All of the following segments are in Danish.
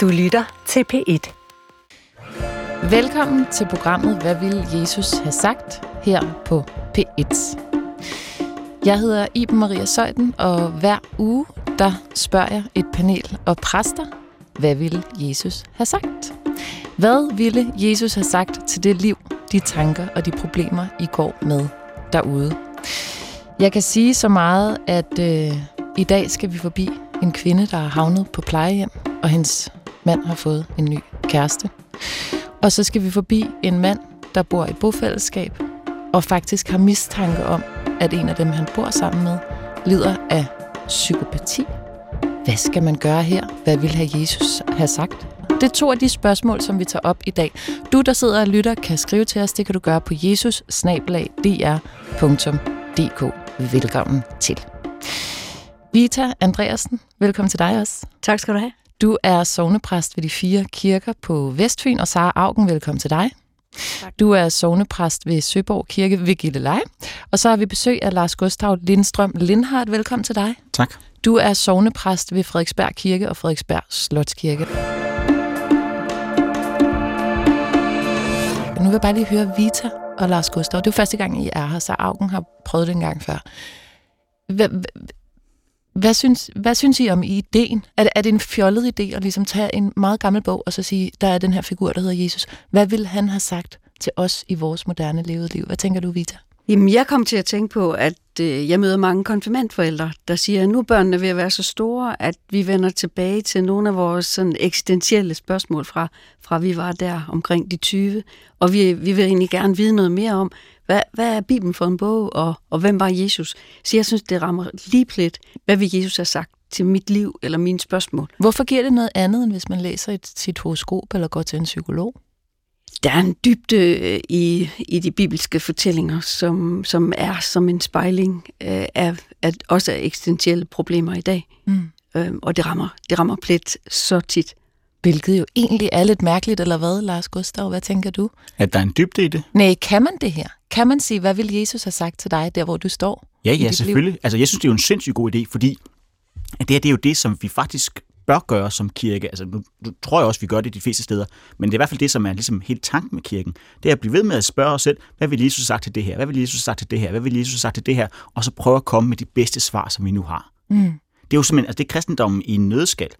Du lytter til P1. Velkommen til programmet Hvad vil Jesus have sagt? her på P1. Jeg hedder Iben Maria Søjden, og hver uge der spørger jeg et panel og præster, hvad ville Jesus have sagt? Hvad ville Jesus have sagt til det liv, de tanker og de problemer, I går med derude? Jeg kan sige så meget, at øh, i dag skal vi forbi en kvinde, der er havnet på plejehjem, og hendes mand har fået en ny kæreste. Og så skal vi forbi en mand, der bor i bofællesskab, og faktisk har mistanke om, at en af dem, han bor sammen med, lider af psykopati. Hvad skal man gøre her? Hvad vil have Jesus have sagt? Det er to af de spørgsmål, som vi tager op i dag. Du, der sidder og lytter, kan skrive til os. Det kan du gøre på jesus Velkommen til. Vita Andreasen, velkommen til dig også. Tak skal du have. Du er sovnepræst ved de fire kirker på Vestfyn, og Sara Augen, velkommen til dig. Tak. Du er sovnepræst ved Søborg Kirke ved Gilleleje. Og så har vi besøg af Lars Gustav Lindstrøm Lindhardt. Velkommen til dig. Tak. Du er sovnepræst ved Frederiksberg Kirke og Frederiksberg Slotskirke. Nu vil jeg bare lige høre Vita og Lars Gustav. Det er første gang, I er her, så Augen har prøvet det en gang før. Hvad synes, hvad synes I om ideen? Er det, er det en fjollet idé at ligesom tage en meget gammel bog og så sige, der er den her figur, der hedder Jesus. Hvad vil han have sagt til os i vores moderne levede liv? Hvad tænker du, Vita? Jamen, jeg kom til at tænke på, at øh, jeg møder mange konfirmandforældre, der siger, at nu er børnene ved at være så store, at vi vender tilbage til nogle af vores sådan, eksistentielle spørgsmål fra, fra vi var der omkring de 20. Og vi, vi vil egentlig gerne vide noget mere om, hvad, hvad er Bibelen for en bog, og, og hvem var Jesus? Så jeg synes, det rammer lige plet, hvad vil Jesus have sagt til mit liv eller mine spørgsmål. Hvorfor giver det noget andet, end hvis man læser et, sit horoskop eller går til en psykolog? Der er en dybde øh, i, i de bibelske fortællinger, som, som er som en spejling øh, af, af også af eksistentielle problemer i dag. Mm. Øhm, og det rammer, det rammer plet så tit. Hvilket jo egentlig er lidt mærkeligt, eller hvad, Lars Gustav? Hvad tænker du? At der er en dybde i det? Nej, kan man det her? Kan man sige, hvad vil Jesus have sagt til dig, der hvor du står? Ja, ja, selvfølgelig. Liv? Altså, jeg synes, det er jo en sindssygt god idé, fordi det her det er jo det, som vi faktisk bør gøre som kirke. Altså, nu, nu tror jeg også, vi gør det de fleste steder, men det er i hvert fald det, som er ligesom helt tanken med kirken. Det er at blive ved med at spørge os selv, hvad vil Jesus have sagt til det her? Hvad vil Jesus have sagt til det her? Hvad vil Jesus have sagt til det her? Og så prøve at komme med de bedste svar, som vi nu har. Mm. Det er jo simpelthen, altså det er kristendommen i en nødskal,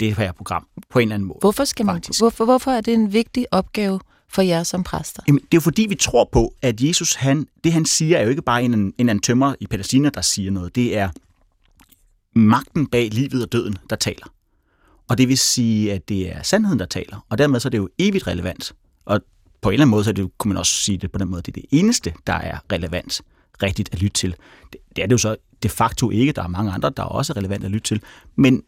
det her program, på en eller anden måde. Hvorfor, skal man, hvorfor, hvorfor er det en vigtig opgave for jer som præster? Jamen, det er jo fordi, vi tror på, at Jesus, han, det han siger, er jo ikke bare en, en anden tømmer i Palæstina, der siger noget. Det er magten bag livet og døden, der taler. Og det vil sige, at det er sandheden, der taler. Og dermed så er det jo evigt relevant. Og på en eller anden måde, så det, kunne man også sige det på den måde, det er det eneste, der er relevant rigtigt at lytte til. Det, det er det jo så de facto ikke. Der er mange andre, der er også relevant at lytte til. Men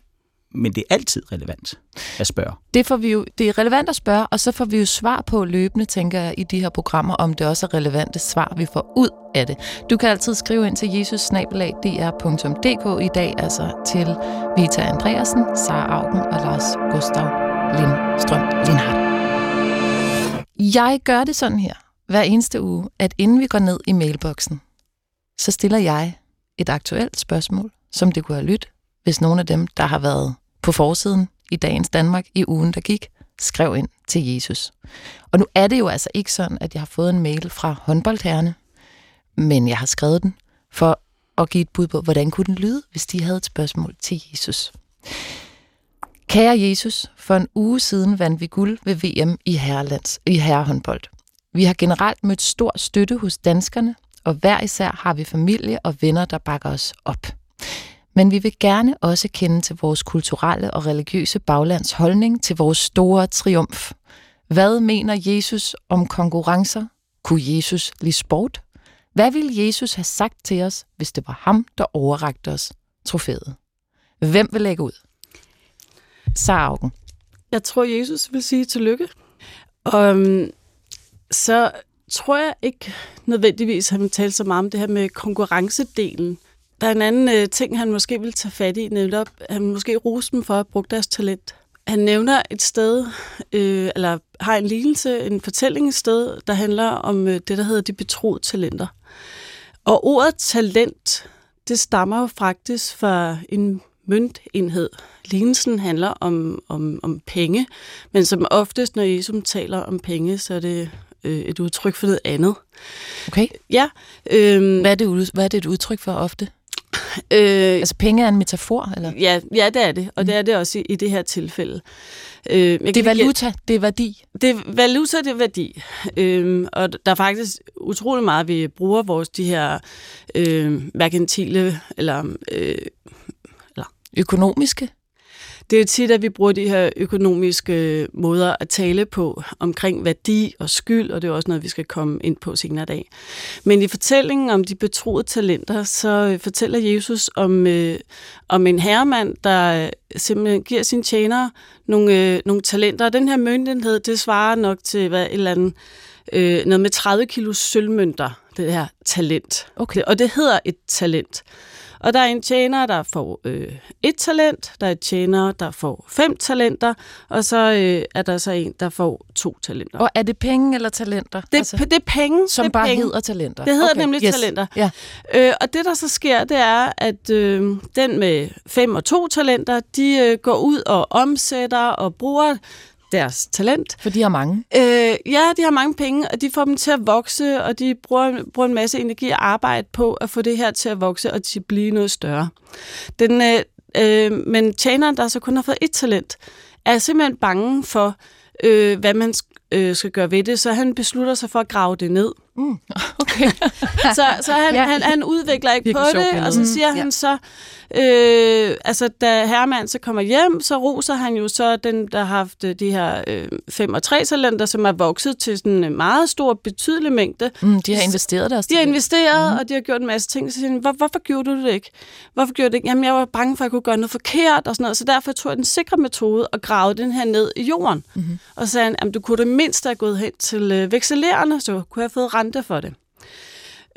men det er altid relevant at spørge. Det, får vi jo, det er relevant at spørge, og så får vi jo svar på løbende, tænker jeg, i de her programmer, om det også er relevante svar, vi får ud af det. Du kan altid skrive ind til jesusnabelag.dr.dk i dag, altså til Vita Andreasen, Sara Augen og Lars Gustav Lindstrøm Lindhardt. Jeg gør det sådan her, hver eneste uge, at inden vi går ned i mailboksen, så stiller jeg et aktuelt spørgsmål, som det kunne have lyttet, hvis nogle af dem, der har været på forsiden i dagens Danmark i ugen, der gik, skrev ind til Jesus. Og nu er det jo altså ikke sådan, at jeg har fået en mail fra håndboldherrene, men jeg har skrevet den for at give et bud på, hvordan kunne den lyde, hvis de havde et spørgsmål til Jesus. Kære Jesus, for en uge siden vandt vi guld ved VM i, herrelands, i herrehåndbold. Vi har generelt mødt stor støtte hos danskerne, og hver især har vi familie og venner, der bakker os op. Men vi vil gerne også kende til vores kulturelle og religiøse baglands holdning til vores store triumf. Hvad mener Jesus om konkurrencer? Kunne Jesus lide sport? Hvad ville Jesus have sagt til os, hvis det var ham, der overrakte os trofæet? Hvem vil lægge ud? Saraugen. Jeg tror, Jesus vil sige tillykke. Og så tror jeg ikke nødvendigvis, at han vil tale så meget om det her med konkurrencedelen. Der er en anden øh, ting, han måske vil tage fat i, netop, han måske rose dem for at bruge deres talent. Han nævner et sted, øh, eller har en lignelse, en fortælling et sted, der handler om øh, det, der hedder de betroede talenter. Og ordet talent, det stammer jo faktisk fra en møntenhed. Lignelsen handler om, om, om penge, men som oftest, når Jesus taler om penge, så er det øh, et udtryk for noget andet. Okay. Ja, øh, Hvad er, det, hvad er det et udtryk for ofte? Øh, Altså penge er en metafor, eller? ja, ja, det er det, og det er det også i, i det her tilfælde. Øh, jeg Det er valuta, det er værdi. Det er valuta, det er værdi. Øhm, og der er faktisk utrolig meget, vi bruger vores de her øh, merkantile, eller øh, Økonomiske. Det er tit, at vi bruger de her økonomiske måder at tale på omkring værdi og skyld, og det er også noget, vi skal komme ind på senere i dag. Men i fortællingen om de betroede talenter, så øh, fortæller Jesus om, øh, om en herremand, der øh, simpelthen giver sine tjenere nogle, øh, nogle talenter. Og den her møntenhed, det svarer nok til hvad, et eller andet, øh, noget med 30 kilo sølvmønter, det her talent. Okay. Og det hedder et talent. Og der er en tjener, der får øh, et talent, der er et tjener, der får fem talenter, og så øh, er der så en, der får to talenter. Og er det penge eller talenter? det, altså, det er penge. som det er bare penge. hedder talenter? Det hedder nemlig talenter. Ja. Øh, og det, der så sker, det er, at øh, den med fem og to talenter, de øh, går ud og omsætter og bruger deres talent. For de har mange. Øh, ja, de har mange penge, og de får dem til at vokse, og de bruger, bruger en masse energi og arbejde på at få det her til at vokse og til at blive noget større. Den, øh, øh, men tjeneren, der så kun har fået et talent, er simpelthen bange for, øh, hvad man øh, skal gøre ved det, så han beslutter sig for at grave det ned. Mm. Okay. Så, så han, Ja. han, han udvikler ikke Virkelig på det, og så Mm. siger Ja. han så, øh, altså da Herman så kommer hjem, så roser han jo så den, der har haft øh, de her øh, fem og tre talenter, som er vokset til sådan en meget stor, betydelig mængde. Mm, de har investeret deres De har investeret, mm. og de har gjort en masse ting. Så siger han, Hvor, hvorfor gjorde du det ikke? Hvorfor gjorde du det ikke? Jamen, jeg var bange for, at jeg kunne gøre noget forkert og sådan noget, så derfor tog jeg den sikre metode og gravede den her ned i jorden. Mm-hmm. Og så sagde han, at du kunne det mindste have gået hen til øh, vekselererne, så kunne jeg have fået rente for det.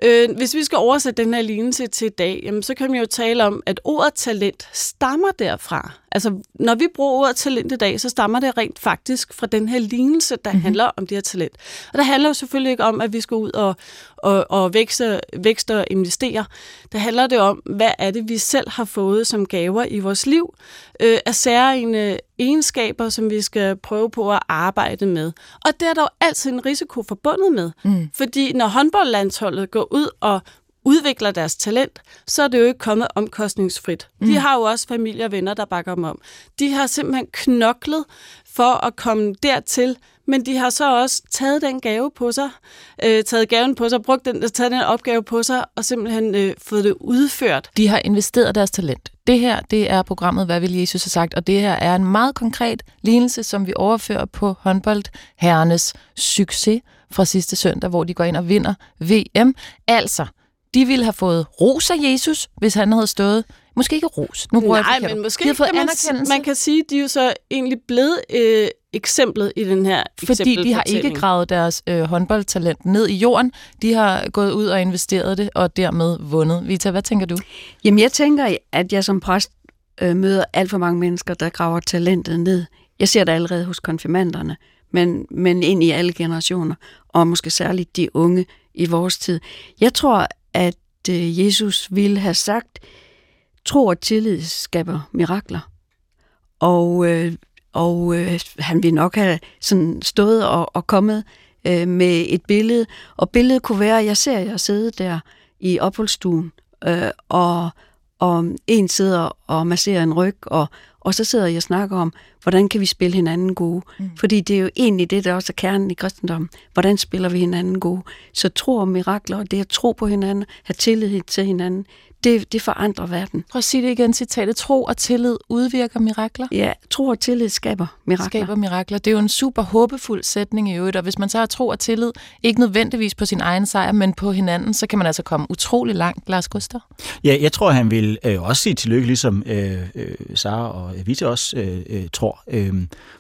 Øh, hvis vi skal oversætte den her lignelse til i dag, jamen, så kan man jo tale om, at ordet talent stammer derfra. Altså, når vi bruger ordet talent i dag, så stammer det rent faktisk fra den her lignelse, der mm-hmm. handler om det her talent. Og det handler jo selvfølgelig ikke om, at vi skal ud og, og, og vækste, vækste og investere. Det handler det om, hvad er det, vi selv har fået som gaver i vores liv, øh, af særlige egenskaber, som vi skal prøve på at arbejde med. Og det er der jo altid en risiko forbundet med. Mm. Fordi når håndboldlandsholdet går ud og udvikler deres talent, så er det jo ikke kommet omkostningsfrit. Mm. De har jo også familie og venner, der bakker dem om. De har simpelthen knoklet for at komme dertil, men de har så også taget den gave på sig, øh, taget gaven på sig, brugt den, taget den opgave på sig, og simpelthen øh, fået det udført. De har investeret deres talent. Det her, det er programmet, hvad vil Jesus have sagt, og det her er en meget konkret lignelse, som vi overfører på håndboldherrenes succes fra sidste søndag, hvor de går ind og vinder VM. Altså, de ville have fået ros af Jesus, hvis han havde stået. Måske ikke ros. Nu bruger jeg Nej, forkert. men måske kan man, man kan sige, at de er jo så egentlig blevet øh, eksemplet i den her fordi de har ikke gravet deres øh, håndboldtalent ned i jorden. De har gået ud og investeret det, og dermed vundet. Vita, hvad tænker du? Jamen, jeg tænker, at jeg som præst øh, møder alt for mange mennesker, der graver talentet ned. Jeg ser det allerede hos konfirmanderne, men, men ind i alle generationer, og måske særligt de unge i vores tid. Jeg tror, at øh, Jesus ville have sagt, tro og tillid skaber mirakler. Og, øh, og øh, han ville nok have sådan stået og, og kommet øh, med et billede, og billedet kunne være, at jeg ser jer sidde der i opholdsstuen, øh, og, og en sidder og masserer en ryg, og, og så sidder jeg og snakker om, hvordan kan vi spille hinanden gode? Mm. Fordi det er jo egentlig det, der også er kernen i kristendommen. Hvordan spiller vi hinanden gode? Så tro og mirakler, og det at tro på hinanden, have tillid til hinanden, det, det forandrer verden. Prøv at sige det igen, citatet. Tro og tillid udvirker mirakler. Ja, tro og tillid skaber mirakler. skaber mirakler. Det er jo en super håbefuld sætning i øvrigt, og hvis man så har tro og tillid, ikke nødvendigvis på sin egen sejr, men på hinanden, så kan man altså komme utrolig langt, Lars Gustav. Ja, jeg tror, han vil øh, også sige tillykke, ligesom øh, øh, Sara og Vita også øh, øh, tror. Øh,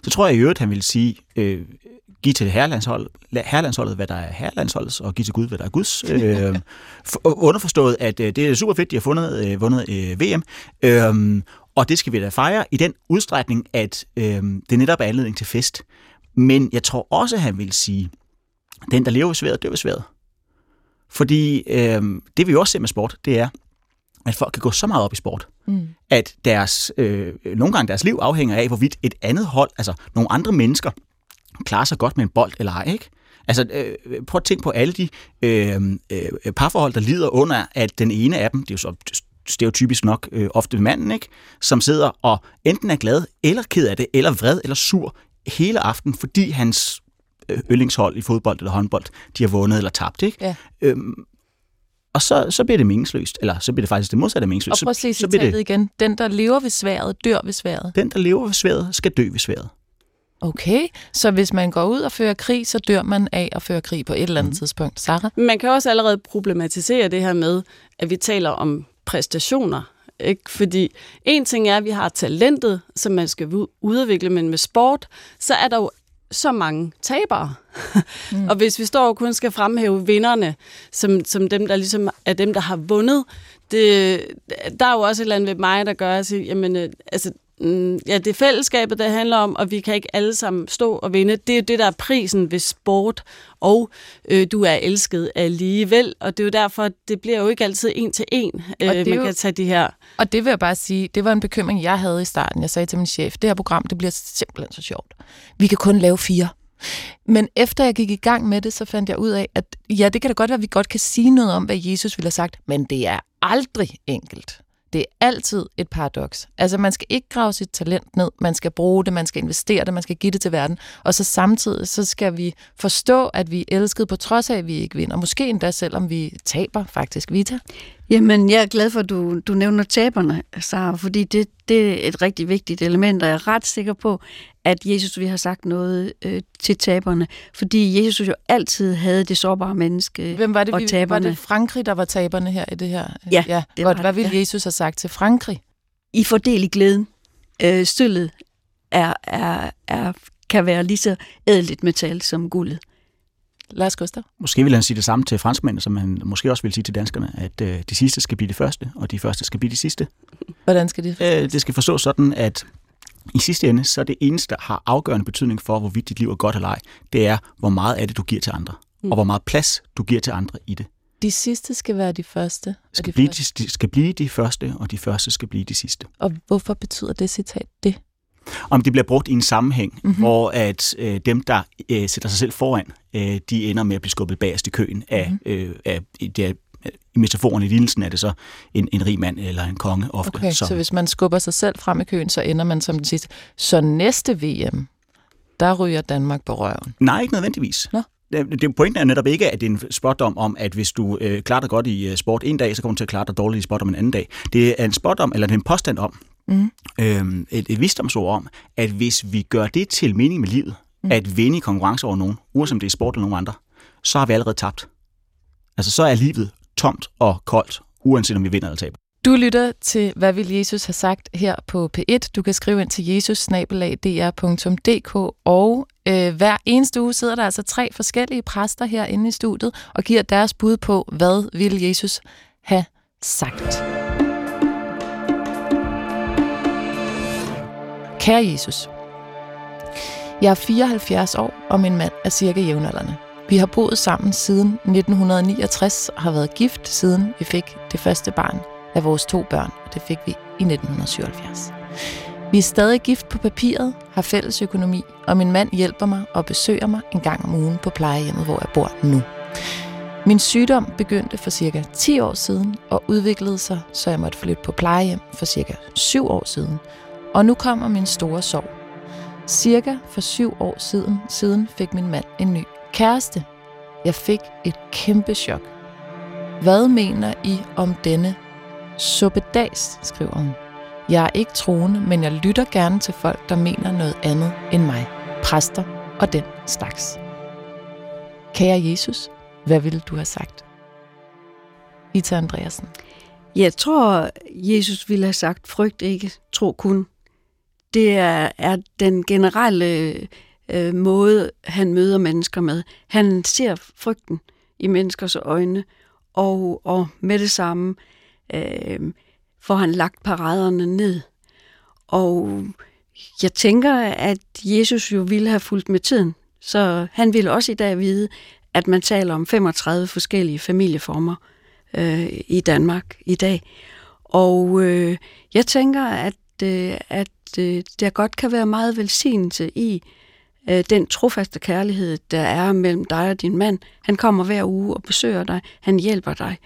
så tror jeg i øvrigt, han vil sige, øh, give til herrelandsholdet, herrelandsholdet, hvad der er herrelandsholdets, og give til Gud, hvad der er Guds. Øh, for, underforstået, at øh, det er super fedt, de har fundet, øh, vundet øh, VM, øh, og det skal vi da fejre i den udstrækning, at øh, det netop er anledning til fest. Men jeg tror også, han vil sige, den, der lever i sværet, dør i sværet. Fordi øh, det vi jo også ser med sport, det er, at folk kan gå så meget op i sport, Mm. At deres, øh, nogle gange deres liv afhænger af, hvorvidt et andet hold, altså nogle andre mennesker, klarer sig godt med en bold eller ej, ikke? Altså, øh, prøv at tænke på alle de øh, øh, parforhold, der lider under, at den ene af dem, det er jo så stereotypisk nok øh, ofte manden, ikke? som sidder og enten er glad, eller ked af det, eller vred, eller sur hele aften, fordi hans øh, yndlingshold i fodbold eller håndbold, de har vundet eller tabt. Ikke? Ja. Øhm, og så, så bliver det meningsløst, eller så bliver det faktisk det modsatte af meningsløst. Og prøv at se så, så bliver det, igen. Den, der lever ved sværet, dør ved sværet. Den, der lever ved sværet, skal dø ved sværet. Okay, så hvis man går ud og fører krig, så dør man af at føre krig på et eller andet mm. tidspunkt. Sarah? Man kan også allerede problematisere det her med, at vi taler om præstationer. Ikke? Fordi en ting er, at vi har talentet, som man skal udvikle, men med sport, så er der jo så mange tabere. Mm. og hvis vi står og kun skal fremhæve vinderne, som, som dem, der ligesom er dem, der har vundet, det, der er jo også et eller andet ved mig, der gør, at sige, jamen, øh, altså, Mm, ja, det er fællesskabet, der handler om, og vi kan ikke alle sammen stå og vinde. Det er jo det, der er prisen ved sport, og øh, du er elsket alligevel, og det er jo derfor, det bliver jo ikke altid en til en, øh, man jo, kan tage de her. Og det vil jeg bare sige, det var en bekymring, jeg havde i starten. Jeg sagde til min chef, det her program, det bliver simpelthen så sjovt. Vi kan kun lave fire. Men efter jeg gik i gang med det, så fandt jeg ud af, at ja, det kan da godt være, at vi godt kan sige noget om, hvad Jesus ville have sagt, men det er aldrig enkelt. Det er altid et paradoks. Altså, man skal ikke grave sit talent ned, man skal bruge det, man skal investere det, man skal give det til verden, og så samtidig så skal vi forstå, at vi er elskede, på trods af, at vi ikke vinder. Måske endda selvom vi taber faktisk. Vita? Jamen, jeg er glad for, at du, du nævner taberne, Sara, fordi det, det er et rigtig vigtigt element, og jeg er ret sikker på, at Jesus vi har sagt noget øh, til taberne, fordi Jesus jo altid havde det sårbare menneske Hvem var det, og vi, taberne. Var det Frankrig, der var taberne her i det her? Ja, ja det var hvad, ville ja. Jesus have sagt til Frankrig? I fordel i glæden. Øh, støllet er, er, er, kan være lige så ædeligt metal som guldet. Lars Gustav? Måske vil han sige det samme til franskmændene, som han måske også vil sige til danskerne, at øh, de sidste skal blive det første, og de første skal blive de sidste. Hvordan skal det øh, Det skal forstås sådan, at i sidste ende, så er det eneste, der har afgørende betydning for, hvorvidt dit liv er godt eller ej, det er, hvor meget af det, du giver til andre. Mm. Og hvor meget plads, du giver til andre i det. De sidste skal være de første. Skal, de, blive, første. de skal blive de første, og de første skal blive de sidste. Og hvorfor betyder det citat det? Om det bliver brugt i en sammenhæng, mm-hmm. hvor at øh, dem, der øh, sætter sig selv foran, øh, de ender med at blive skubbet bagerst i køen af, mm-hmm. øh, af det i metaforen i lignelsen er det så en, en rig mand eller en konge ofte. Okay, så. så hvis man skubber sig selv frem i køen, så ender man som den sidste. Så næste VM, der ryger Danmark på røven? Nej, ikke nødvendigvis. Nå? Det, pointen er netop ikke, at det er en spotdom om, at hvis du øh, klarer dig godt i uh, sport en dag, så kommer du til at klare dig dårligt i sport om en anden dag. Det er en spotdom, eller er en påstand om, mm. øhm, et, et visdomsord om, at hvis vi gør det til mening med livet, mm. at vinde i konkurrence over nogen, uanset om det er sport eller nogen andre, så har vi allerede tabt. Altså så er livet tomt og koldt, uanset om vi vinder eller taber. Du lytter til, hvad vil Jesus have sagt her på P1. Du kan skrive ind til jesus og øh, hver eneste uge sidder der altså tre forskellige præster herinde i studiet og giver deres bud på, hvad vil Jesus have sagt. Kære Jesus, jeg er 74 år, og min mand er cirka jævnaldrende. Vi har boet sammen siden 1969 og har været gift siden vi fik det første barn af vores to børn, og det fik vi i 1977. Vi er stadig gift på papiret, har fælles økonomi, og min mand hjælper mig og besøger mig en gang om ugen på plejehjemmet, hvor jeg bor nu. Min sygdom begyndte for cirka 10 år siden og udviklede sig, så jeg måtte flytte på plejehjem for cirka 7 år siden. Og nu kommer min store sorg. Cirka for 7 år siden, siden fik min mand en ny Kæreste, jeg fik et kæmpe chok. Hvad mener I om denne suppedags, skriver hun. Jeg er ikke troende, men jeg lytter gerne til folk, der mener noget andet end mig. Præster og den slags. Kære Jesus, hvad ville du have sagt? Ita Andreasen. Jeg tror, Jesus ville have sagt, frygt ikke, tro kun. Det er, er den generelle øh, måde, han møder mennesker med. Han ser frygten i menneskers øjne, og, og med det samme øh, får han lagt paraderne ned. Og jeg tænker, at Jesus jo ville have fulgt med tiden, så han ville også i dag vide, at man taler om 35 forskellige familieformer øh, i Danmark i dag. Og øh, jeg tænker, at, øh, at øh, der godt kan være meget velsignelse i øh, den trofaste kærlighed, der er mellem dig og din mand. Han kommer hver uge og besøger dig. Han hjælper dig.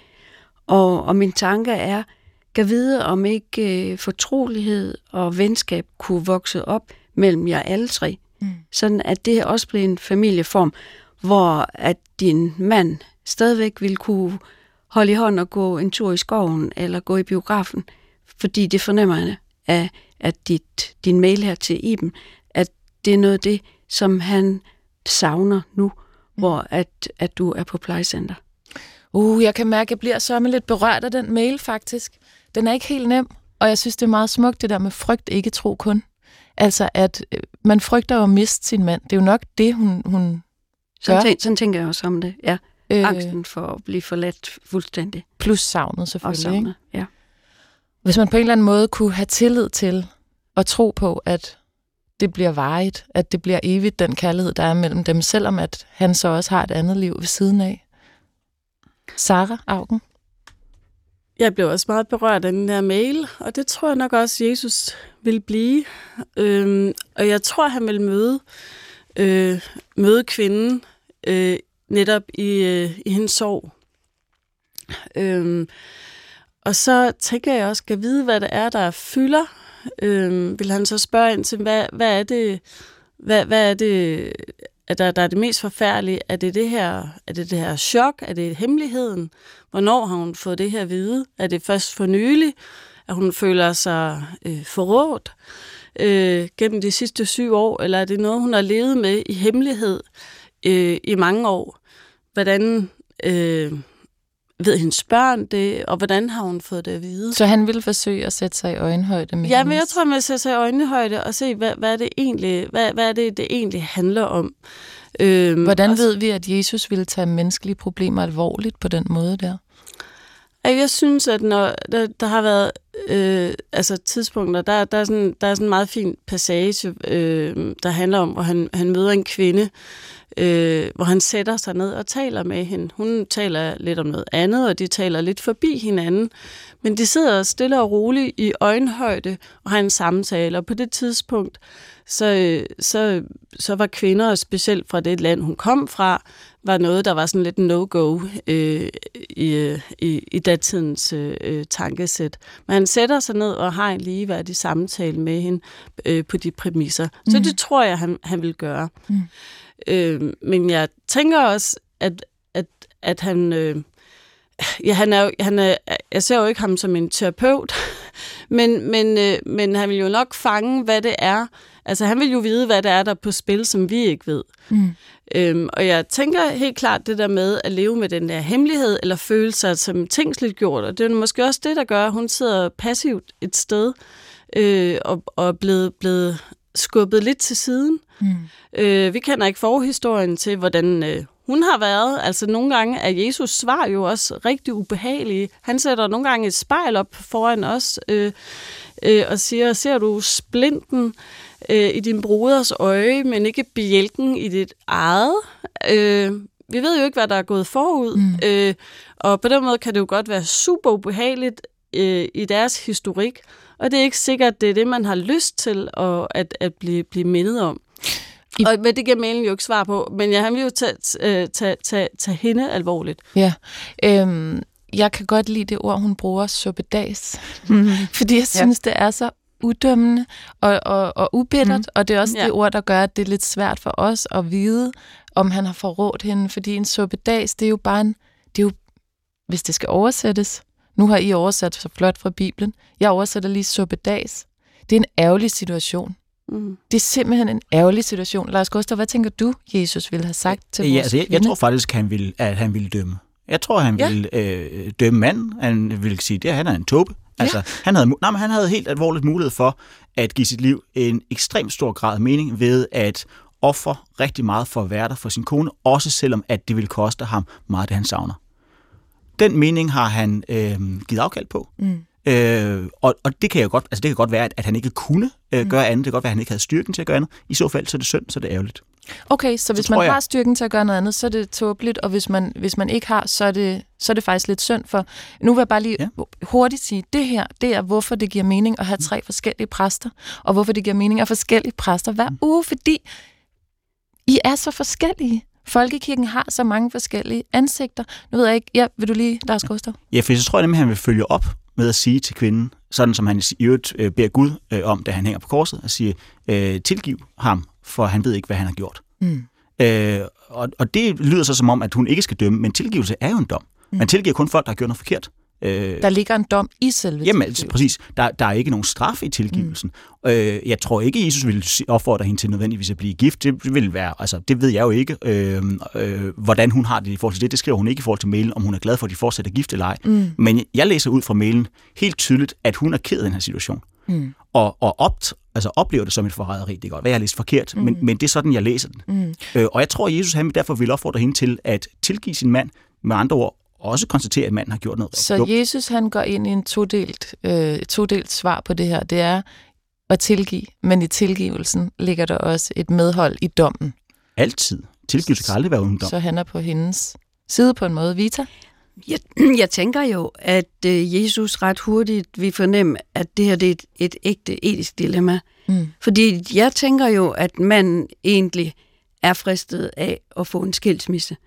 Og, og min tanke er, kan vide, om ikke øh, fortrolighed og venskab kunne vokse op mellem jer alle tre. Mm. Sådan at det også bliver en familieform, hvor at din mand stadigvæk vil kunne holde i hånd og gå en tur i skoven eller gå i biografen, fordi det fornemmer jeg af, at dit, din mail her til Iben, at det er noget af det, som han savner nu, mm. hvor at, at du er på plejecenter. Uh, jeg kan mærke, at jeg bliver med lidt berørt af den mail faktisk. Den er ikke helt nem, og jeg synes, det er meget smukt, det der med frygt, ikke tro kun. Altså, at øh, man frygter at miste sin mand. Det er jo nok det, hun, hun sådan, tænker, sådan tænker jeg også om det, ja. Øh, Angsten for at blive forladt fuldstændig. Plus savnet selvfølgelig. Og savnet, ikke? ja. Hvis man på en eller anden måde kunne have tillid til og tro på, at det bliver varigt, at det bliver evigt, den kærlighed, der er mellem dem, selvom at han så også har et andet liv ved siden af. Sara Augen? Jeg blev også meget berørt af den der mail, og det tror jeg nok også, Jesus vil blive. Øhm, og jeg tror, han vil møde, øh, møde kvinden øh, netop i, øh, i hendes sorg. Øhm, og så tænker jeg også, at vide, hvad det er, der fylder. Øhm, vil han så spørge ind til, hvad, hvad er det, hvad, hvad er det, at der, der er det mest forfærdelige? Er det det her, er det det her chok? Er det hemmeligheden? Hvornår har hun fået det her at vide? Er det først for nylig, at hun føler sig øh, forrådt øh, gennem de sidste syv år? Eller er det noget, hun har levet med i hemmelighed øh, i mange år? Hvordan øh, ved hendes børn det, og hvordan har hun fået det at vide? Så han ville forsøge at sætte sig i øjenhøjde med Ja, men jeg tror, man sætte sig i øjenhøjde og se, hvad, hvad, er det egentlig, hvad, hvad er det, det egentlig handler om. Øhm, hvordan ved vi, at Jesus ville tage menneskelige problemer alvorligt på den måde der? Jeg synes, at når der, der har været øh, altså tidspunkter, der, der, er sådan, der er sådan en meget fin passage, øh, der handler om, hvor han, han møder en kvinde, øh, hvor han sætter sig ned og taler med hende. Hun taler lidt om noget andet, og de taler lidt forbi hinanden. Men de sidder stille og roligt i øjenhøjde og har en samtale, og på det tidspunkt, så, så, så var kvinder, specielt fra det land, hun kom fra, var noget, der var sådan lidt no-go øh, i, i, i datidens øh, tankesæt. Men han sætter sig ned og har en ligeværdig samtale med hende øh, på de præmisser. Mm. Så det tror jeg, han, han vil gøre. Mm. Øh, men jeg tænker også, at, at, at han... Øh, ja, han er, jo, han er, jeg ser jo ikke ham som en terapeut, men, men, øh, men han vil jo nok fange, hvad det er. Altså, han vil jo vide, hvad det er, der er på spil, som vi ikke ved. Mm. Øhm, og jeg tænker helt klart det der med at leve med den der hemmelighed, eller føle sig som tingsligt gjort, og det er måske også det, der gør, at hun sidder passivt et sted, øh, og, og er blevet, blevet skubbet lidt til siden. Mm. Øh, vi kender ikke forhistorien til, hvordan øh, hun har været. Altså nogle gange er Jesus svar jo også rigtig ubehagelige. Han sætter nogle gange et spejl op foran os øh, øh, og siger, ser du splinten øh, i din broders øje, men ikke bjælken i dit eget? Øh, vi ved jo ikke, hvad der er gået forud. Mm. Øh, og på den måde kan det jo godt være super ubehageligt øh, i deres historik. Og det er ikke sikkert, det er det, man har lyst til at, at, at blive, blive mindet om. I... Og, men det giver mailen jo ikke svar på, men ja, han vil jo tage, tage, tage, tage, tage hende alvorligt. Ja, øhm, jeg kan godt lide det ord, hun bruger, suppedags, mm-hmm. fordi jeg synes, ja. det er så udømmende og, og, og ubittert, mm. og det er også ja. det ord, der gør, at det er lidt svært for os at vide, om han har forrådt hende, fordi en suppedags, det er jo bare en, det er jo, hvis det skal oversættes, nu har I oversat så flot fra Bibelen, jeg oversætter lige suppedags, det er en ærgerlig situation. Mm. Det er simpelthen en ærgerlig situation. Lars Gustav, hvad tænker du, Jesus ville have sagt til ja, vores altså, jeg, jeg tror faktisk, han vil, at han ville dømme. Jeg tror, han ja. ville øh, dømme manden. Han ville sige, at han er en tåbe. Altså, ja. han, havde, nej, men han havde helt alvorligt mulighed for at give sit liv en ekstremt stor grad af mening ved at ofre rigtig meget for at være der for sin kone, også selvom at det ville koste ham meget, det han savner. Den mening har han øh, givet afkald på. Mm. Øh, og, og det kan jo godt, altså det kan godt være, at, at han ikke kunne øh, Mm. gøre andet. Det kan godt være, at han ikke havde styrken til at gøre andet. I så fald, så er det synd, så er det ærgerligt. Okay, så hvis tror man jeg- har styrken til at gøre noget andet, så er det tåbeligt, og hvis man, hvis man ikke har, så er, det, så er det faktisk lidt synd for... Nu vil jeg bare lige ja. hurtigt sige, det her, det er, hvorfor det giver mening at have tre forskellige præster, og hvorfor det giver mening at have forskellige præster hver Mm. uge, fordi I er så forskellige. Folkekirken har så mange forskellige ansigter. Nu ved jeg ikke, ja, vil du lige, Lars Gustav? Ja, for så tror jeg nemlig, at han vil følge op med at sige til kvinden, sådan som han i øvrigt øh, beder Gud øh, om, da han hænger på korset, og siger, øh, tilgiv ham, for han ved ikke, hvad han har gjort. Mm. Øh, og, og det lyder så som om, at hun ikke skal dømme, men tilgivelse er jo en dom. Mm. Man tilgiver kun folk, der har gjort noget forkert. Øh, Der ligger en dom i selve Jamen, altså, præcis. Der, der er ikke nogen straf i tilgivelsen. Mm. Øh, jeg tror ikke, Jesus ville opfordre hende til nødvendigvis at blive gift. Det, det vil være, altså, det ved jeg jo ikke, øh, øh, hvordan hun har det i forhold til det. Det skriver hun ikke i forhold til mailen, om hun er glad for, at de fortsætter gift eller ej. Mm. Men jeg læser ud fra mailen helt tydeligt, at hun er ked af den her situation. Mm. Og, og opt, altså oplever det som et forræderi. Det kan godt være, jeg har læst forkert, mm. men, men det er sådan, jeg læser den. Mm. Øh, og jeg tror, at Jesus han derfor vil opfordre hende til at tilgive sin mand, med andre ord, også konstatere, at manden har gjort noget Så dumt. Jesus han går ind i en todelt, øh, todelt svar på det her. Det er at tilgive, men i tilgivelsen ligger der også et medhold i dommen. Altid. Tilgivelse kan aldrig være uden dom. Så han er på hendes side på en måde. Vita? Jeg, jeg tænker jo, at øh, Jesus ret hurtigt vil fornemme, at det her det er et, et ægte etisk dilemma. Mm. Fordi jeg tænker jo, at manden egentlig er fristet af at få en skilsmisse.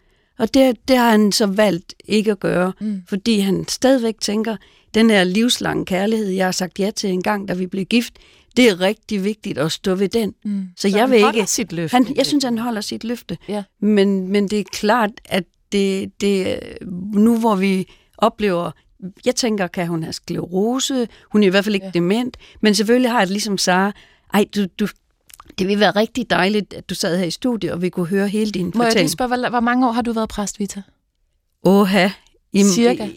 Og det, det har han så valgt ikke at gøre, Mm. fordi han stadigvæk tænker, den her livslange kærlighed, jeg har sagt ja til en gang, da vi blev gift, det er rigtig vigtigt at stå ved den. Mm. Så jeg han vil ikke- sit løfte. Han, jeg synes, han holder sit løfte. Ja. Men, men det er klart, at det, det, nu hvor vi oplever, jeg tænker, kan hun have sklerose? Hun er i hvert fald ikke ja. dement, men selvfølgelig har jeg det ligesom Sara, ej, du, du, det ville være rigtig dejligt, at du sad her i studiet, og vi kunne høre hele din Må jeg lige fortælling. spørge, hvor, hvor mange år har du været præst, Vita? Åha. Jamen, Cirka?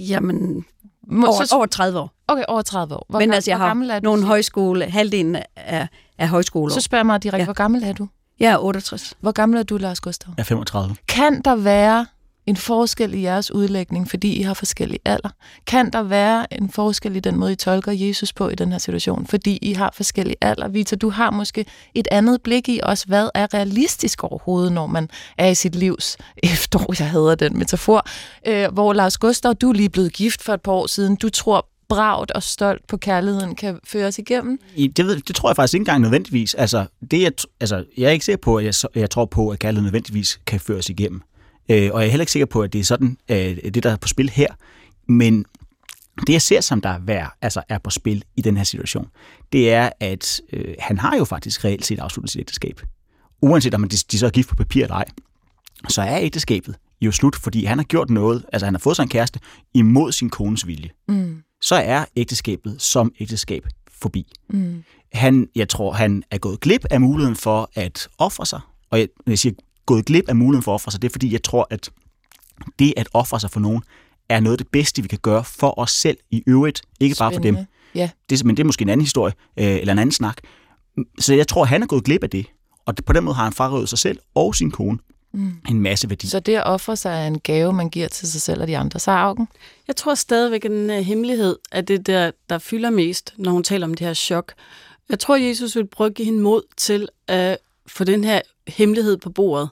Jamen, Må, over, så, over 30 år. okay, over 30 år. Hvor, Men altså, jeg hvor har gammel du? nogle højskole, halvdelen af, af højskoler. Så spørger jeg mig direkte, Ja. hvor gammel er du? Jeg er 68. Hvor gammel er du, Lars Gustav? Jeg er 35. Kan der være en forskel i jeres udlægning, fordi I har forskellig alder? Kan der være en forskel i den måde, I tolker Jesus på i den her situation, fordi I har forskellig alder? Vita, du har måske et andet blik i også, hvad er realistisk overhovedet, når man er i sit livs efterår, jeg hedder den metafor, øh, hvor Lars Gustav, du er lige blevet gift for et par år siden, du tror bragt og stolt på kærligheden kan føres igennem. Det, ved, det tror jeg faktisk ikke engang nødvendigvis. Altså, det, jeg, altså, jeg er ikke sikker på, at jeg, jeg tror på, at kærlighed nødvendigvis kan føres igennem. Øh, og jeg er heller ikke sikker på, at det er sådan, øh, det der er på spil her. Men det, jeg ser, som der er, værd, altså er på spil i den her situation, det er, at øh, han har jo faktisk reelt set afsluttet sit ægteskab. Uanset om de, de så er gift på papir eller ej, så er ægteskabet jo slut, fordi han har gjort noget, altså han har fået sig en kæreste imod sin kones vilje. Mm, Så er ægteskabet som ægteskab forbi. mm, Han, jeg tror, han er gået glip af muligheden for at ofre sig. Og jeg, når jeg siger gået glip af muligheden for at ofre sig, det er fordi, jeg tror, at det at ofre sig for nogen, er noget af det bedste, vi kan gøre for os selv i øvrigt. Ikke bare for dem. spændende. Ja. Det, men det er måske en anden historie, øh, eller en anden snak. Så jeg tror, han er gået glip af det. Og på den måde har han frarøvet sig selv og sin kone Mm. en masse værdi. Så det at ofre sig er en gave, man giver til sig selv og de andre. Så Augen? Jeg tror stadigvæk, at den her hemmelighed er det, der, der fylder mest, når hun taler om det her chok. Jeg tror, Jesus vil prøve at give hende mod til at få den her hemmelighed på bordet,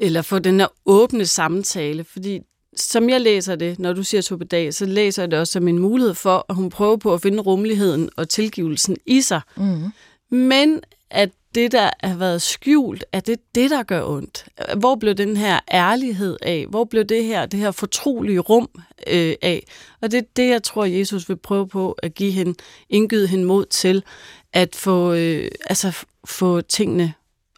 eller få den her åbne samtale, fordi som jeg læser det, når du siger to dag, så læser jeg det også som en mulighed for, at hun prøver på at finde rummeligheden og tilgivelsen i sig. Mm. Men at det, der har været skjult, er det det, der gør ondt. Hvor blev den her ærlighed af? Hvor blev det her, det her fortrolige rum øh, af? Og det er det, jeg tror, Jesus vil prøve på at give hende, indgyde hende mod til at få, øh, altså, få tingene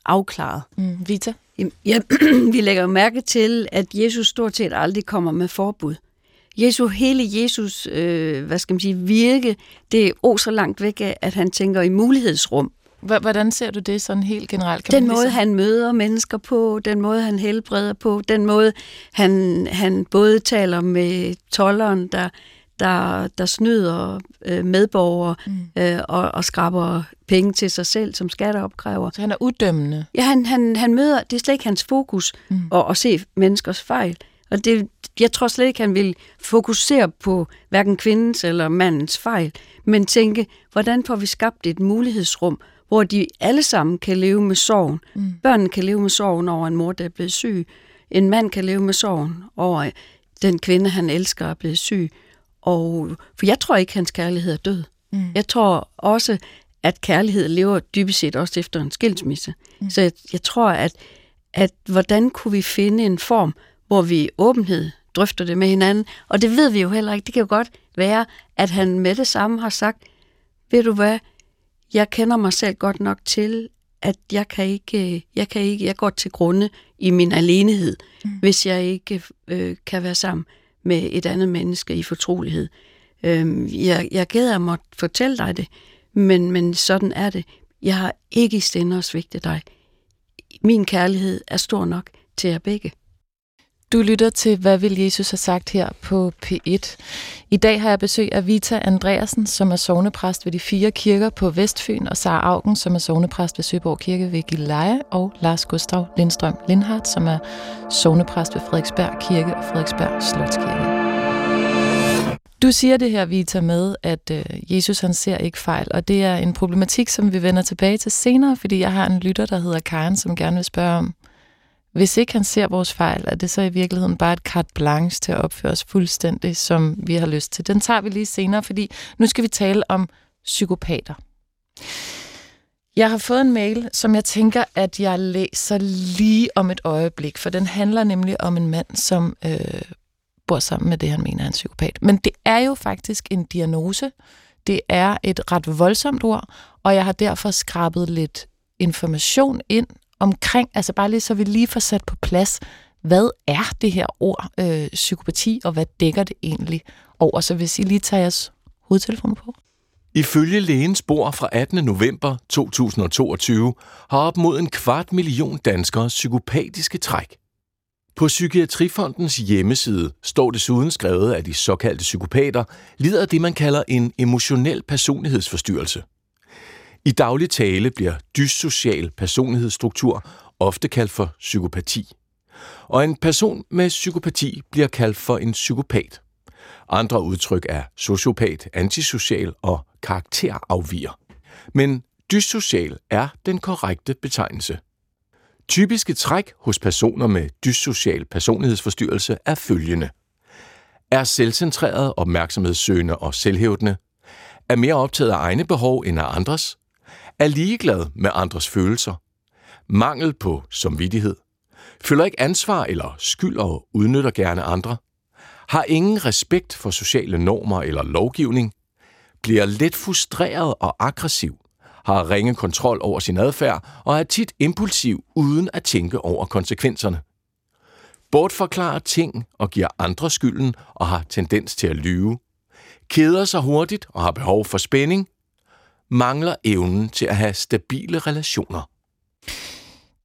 afklaret. Mm. Vita? Jamen, Ja, vi lægger jo mærke til, at Jesus stort set aldrig kommer med forbud. Jesu, hele Jesus, øh, hvad skal man sige, virke, det er o så langt væk af, at han tænker i mulighedsrum. Hvordan ser du det sådan helt generelt? Kan Den man måde, ligesom- han møder mennesker på, den måde, han helbreder på, den måde, han, han både taler med tolleren, der, der, der snyder øh, medborgere Mm. øh, og, og skraber penge til sig selv som skatteopkræver. Så han er uddømmende. Ja, han, han, han møder, det er slet ikke hans fokus Mm. at, at se menneskers fejl. Og det, jeg tror slet ikke, han vil fokusere på hverken kvindens eller mandens fejl, men tænke, hvordan får vi skabt et mulighedsrum, hvor de alle sammen kan leve med sorgen. Mm. Børnene kan leve med sorgen over en mor, der er blevet syg. En mand kan leve med sorgen over den kvinde, han elsker, er blevet syg. Og, for jeg tror ikke, hans kærlighed er død. Mm. Jeg tror også, at kærlighed lever dybest set også efter en skilsmisse. Mm. Så jeg, jeg tror, at, at hvordan kunne vi finde en form, hvor vi i åbenhed drøfter det med hinanden. Og det ved vi jo heller ikke. Det kan jo godt være, at han med det samme har sagt, ved du hvad, jeg kender mig selv godt nok til, at jeg kan ikke, jeg kan ikke, jeg går til grunde i min alenehed, mm. hvis jeg ikke øh, kan være sammen med et andet menneske i fortrolighed. Øh, jeg, jeg gæder at måtte fortælle dig det, men, men sådan er det. Jeg har ikke i stænde at svigte dig. Min kærlighed er stor nok til jer begge. Du lytter til, hvad vil Jesus have sagt her på P1. I dag har jeg besøg af Vita Andreasen, som er sovnepræst ved de fire kirker på Vestfyn, og Sara Augen, som er sovnepræst ved Søborg Kirke ved Gilleleje, og Lars Gustav Lindstrøm Lindhardt, som er sovnepræst ved Frederiksberg Kirke og Frederiksberg Slotskirke. Du siger det her, Vita, med, at øh, Jesus han ser ikke fejl, og det er en problematik, som vi vender tilbage til senere, fordi jeg har en lytter, der hedder Karen, som gerne vil spørge om, hvis ikke han ser vores fejl, er det så i virkeligheden bare et carte blanche til at opføre os fuldstændig, som vi har lyst til. Den tager vi lige senere, fordi nu skal vi tale om psykopater. Jeg har fået en mail, som jeg tænker, at jeg læser lige om et øjeblik, for den handler nemlig om en mand, som øh, bor sammen med det, han mener er en psykopat. Men det er jo faktisk en diagnose. Det er et ret voldsomt ord, og jeg har derfor skrabet lidt information ind omkring, altså bare lige så vi lige får sat på plads, hvad er det her ord øh, psykopati, og hvad dækker det egentlig over? Så hvis I lige tager jeres hovedtelefoner på. Ifølge lægens bor fra 18. november 2022 har op mod en kvart million danskere psykopatiske træk. På Psykiatrifondens hjemmeside står desuden skrevet, at de såkaldte psykopater lider af det, man kalder en emotionel personlighedsforstyrrelse. I daglig tale bliver dyssocial personlighedsstruktur ofte kaldt for psykopati. Og en person med psykopati bliver kaldt for en psykopat. Andre udtryk er sociopat, antisocial og karakterafviger. Men dyssocial er den korrekte betegnelse. Typiske træk hos personer med dyssocial personlighedsforstyrrelse er følgende. Er selvcentreret, opmærksomhedssøgende og selvhævdende. Er mere optaget af egne behov end af andres er ligeglad med andres følelser, mangel på samvittighed, føler ikke ansvar eller skyld og udnytter gerne andre, har ingen respekt for sociale normer eller lovgivning, bliver let frustreret og aggressiv, har ringe kontrol over sin adfærd og er tit impulsiv uden at tænke over konsekvenserne. Bortforklarer ting og giver andre skylden og har tendens til at lyve. Keder sig hurtigt og har behov for spænding mangler evnen til at have stabile relationer.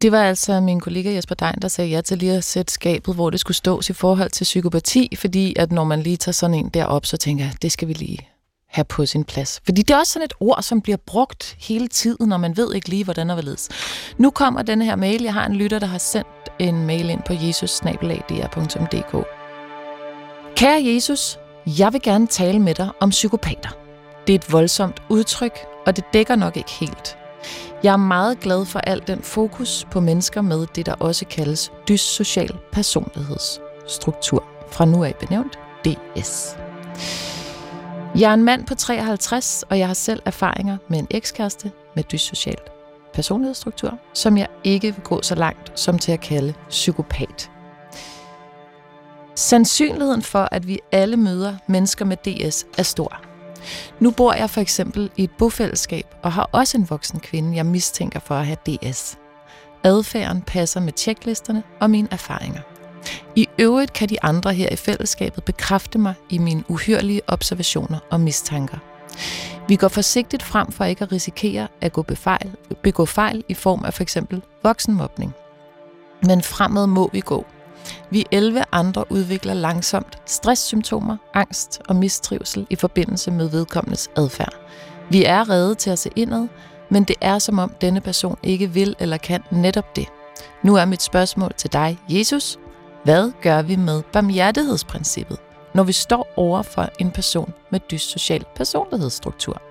Det var altså min kollega Jesper Dein, der sagde ja til lige at sætte skabet, hvor det skulle stås i forhold til psykopati, fordi at når man lige tager sådan en derop, så tænker jeg, det skal vi lige have på sin plads. Fordi det er også sådan et ord, som bliver brugt hele tiden, og man ved ikke lige, hvordan det ledes. Nu kommer den her mail. Jeg har en lytter, der har sendt en mail ind på jesus Kære Jesus, jeg vil gerne tale med dig om psykopater. Det er et voldsomt udtryk, og det dækker nok ikke helt. Jeg er meget glad for al den fokus på mennesker med det, der også kaldes dyssocial personlighedsstruktur, fra nu af benævnt DS. Jeg er en mand på 53, og jeg har selv erfaringer med en ekskæreste med dyssocial personlighedsstruktur, som jeg ikke vil gå så langt som til at kalde psykopat. Sandsynligheden for, at vi alle møder mennesker med DS, er stor. Nu bor jeg for eksempel i et bofællesskab og har også en voksen kvinde, jeg mistænker for at have DS. Adfærden passer med tjeklisterne og mine erfaringer. I øvrigt kan de andre her i fællesskabet bekræfte mig i mine uhyrlige observationer og mistanker. Vi går forsigtigt frem for ikke at risikere at gå befejl, begå fejl i form af for eksempel voksenmobning. Men fremad må vi gå. Vi 11 andre udvikler langsomt stresssymptomer, angst og mistrivsel i forbindelse med vedkommendes adfærd. Vi er redde til at se indad, men det er som om denne person ikke vil eller kan netop det. Nu er mit spørgsmål til dig, Jesus. Hvad gør vi med barmhjertighedsprincippet, når vi står over for en person med dyssocial personlighedsstruktur?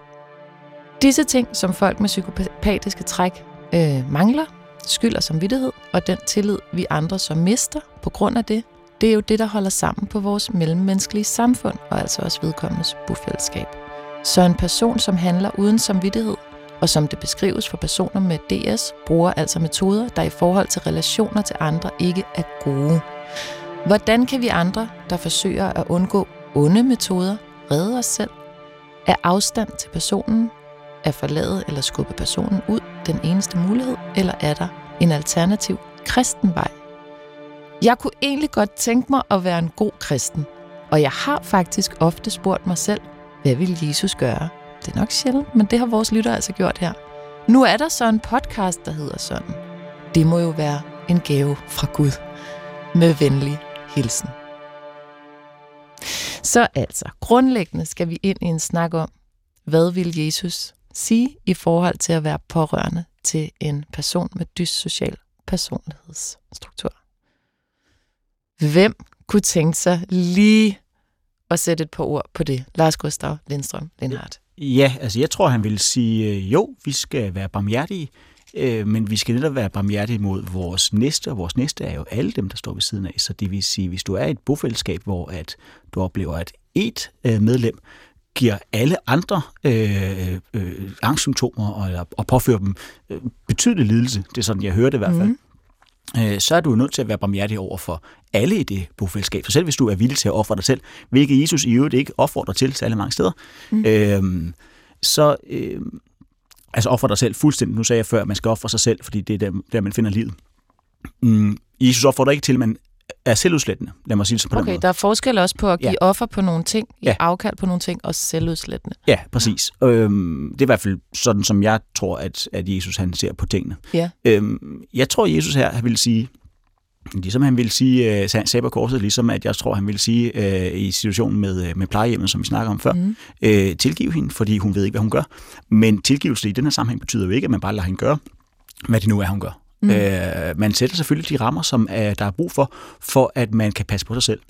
Disse ting, som folk med psykopatiske træk øh, mangler, skyld og samvittighed, og den tillid, vi andre så mister på grund af det, det er jo det, der holder sammen på vores mellemmenneskelige samfund, og altså også vedkommendes bofællesskab. Så en person, som handler uden samvittighed, og som det beskrives for personer med DS, bruger altså metoder, der i forhold til relationer til andre ikke er gode. Hvordan kan vi andre, der forsøger at undgå onde metoder, redde os selv? Er afstand til personen, at forlade eller skubbe personen ud den eneste mulighed, eller er der en alternativ kristen vej? Jeg kunne egentlig godt tænke mig at være en god kristen, og jeg har faktisk ofte spurgt mig selv, hvad vil Jesus gøre? Det er nok sjældent, men det har vores lytter altså gjort her. Nu er der så en podcast, der hedder sådan. Det må jo være en gave fra Gud. Med venlig hilsen. Så altså, grundlæggende skal vi ind i en snak om, hvad vil Jesus sige i forhold til at være pårørende til en person med dyssocial personlighedsstruktur. Hvem kunne tænke sig lige at sætte et par ord på det? Lars Gustav Lindstrøm Lindhardt. Ja, altså jeg tror, han ville sige, øh, jo, vi skal være barmhjertige, øh, men vi skal netop være barmhjertige mod vores næste, og vores næste er jo alle dem, der står ved siden af. Så det vil sige, hvis du er i et bofællesskab, hvor at du oplever, at et øh, medlem giver alle andre øh, øh, angstsymptomer og, og påfører dem øh, betydelig lidelse, det er sådan, jeg hører det i hvert fald, mm øh, så er du nødt til at være barmhjertig over for alle i det bofællesskab. For selv hvis du er villig til at ofre dig selv, hvilket Jesus i øvrigt ikke opfordrer til særlig mange steder, mm. øh, så øh, altså ofre dig selv fuldstændig. Nu sagde jeg før, at man skal ofre sig selv, fordi det er der, der man finder livet. Mm, Jesus opfordrer ikke til, at man er selvudslættende. Lad mig sige det på okay, den måde. der er forskel også på at give Ja. offer på nogle ting, ja. Afkald på nogle ting, og selvudslættende. Ja, præcis. Ja. Øhm, det er i hvert fald sådan, som jeg tror, at, at Jesus han ser på tingene. Ja. Øhm, jeg tror, Jesus her vil sige, ligesom han vil sige, øh, sagde på korset, ligesom at jeg tror, han vil sige øh, i situationen med, øh, med plejehjemmet, som vi snakker om før, mm. øh, tilgiv hende, fordi hun ved ikke, hvad hun gør. Men tilgivelse i den her sammenhæng betyder jo ikke, at man bare lader hende gøre, hvad det nu er, hun gør. Mm. Øh, man sætter selvfølgelig de rammer, som øh, der er brug for, for at man kan passe på sig selv.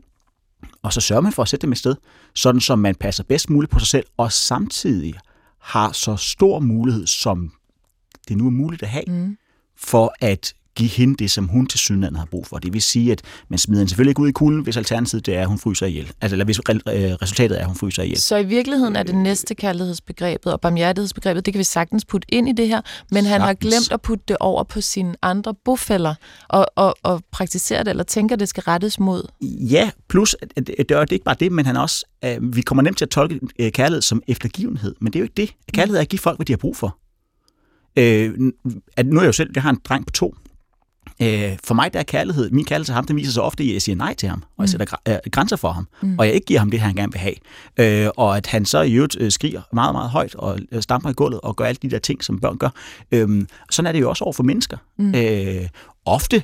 Og så sørger man for at sætte dem et sted, sådan som man passer bedst muligt på sig selv, og samtidig har så stor mulighed, som det nu er muligt at have, mm. for at give hende det, som hun til synligheden har brug for. Det vil sige, at man smider hende selvfølgelig ikke ud i kulden, hvis alternativet det er, at hun fryser ihjel. Altså, eller hvis øh, resultatet er, at hun fryser ihjel. Så i virkeligheden er det næste kærlighedsbegrebet og barmhjertighedsbegrebet, det kan vi sagtens putte ind i det her, men han har Sagtens. glemt at putte det over på sine andre bofælder og, og, og praktisere det, eller tænker, det skal rettes mod. Ja, plus, at, at, at det er ikke bare det, men han også, øh, vi kommer nemt til at tolke øh, kærlighed som eftergivenhed, men det er jo ikke det. Kærlighed er at give folk, hvad de har brug for. Øh, at nu er jeg jo selv, jeg har en dreng på to. Øh, for mig der er kærlighed, min kærlighed til ham, den viser sig ofte i, at jeg siger nej til ham, og jeg sætter gr- øh, grænser for ham, mm. og jeg ikke giver ham det, han gerne vil have. Øh, og at han så i øvrigt øh, skriger meget, meget højt, og øh, stamper i gulvet, og gør alle de der ting, som børn gør. Øh, sådan er det jo også over for mennesker. Mm. Øh, ofte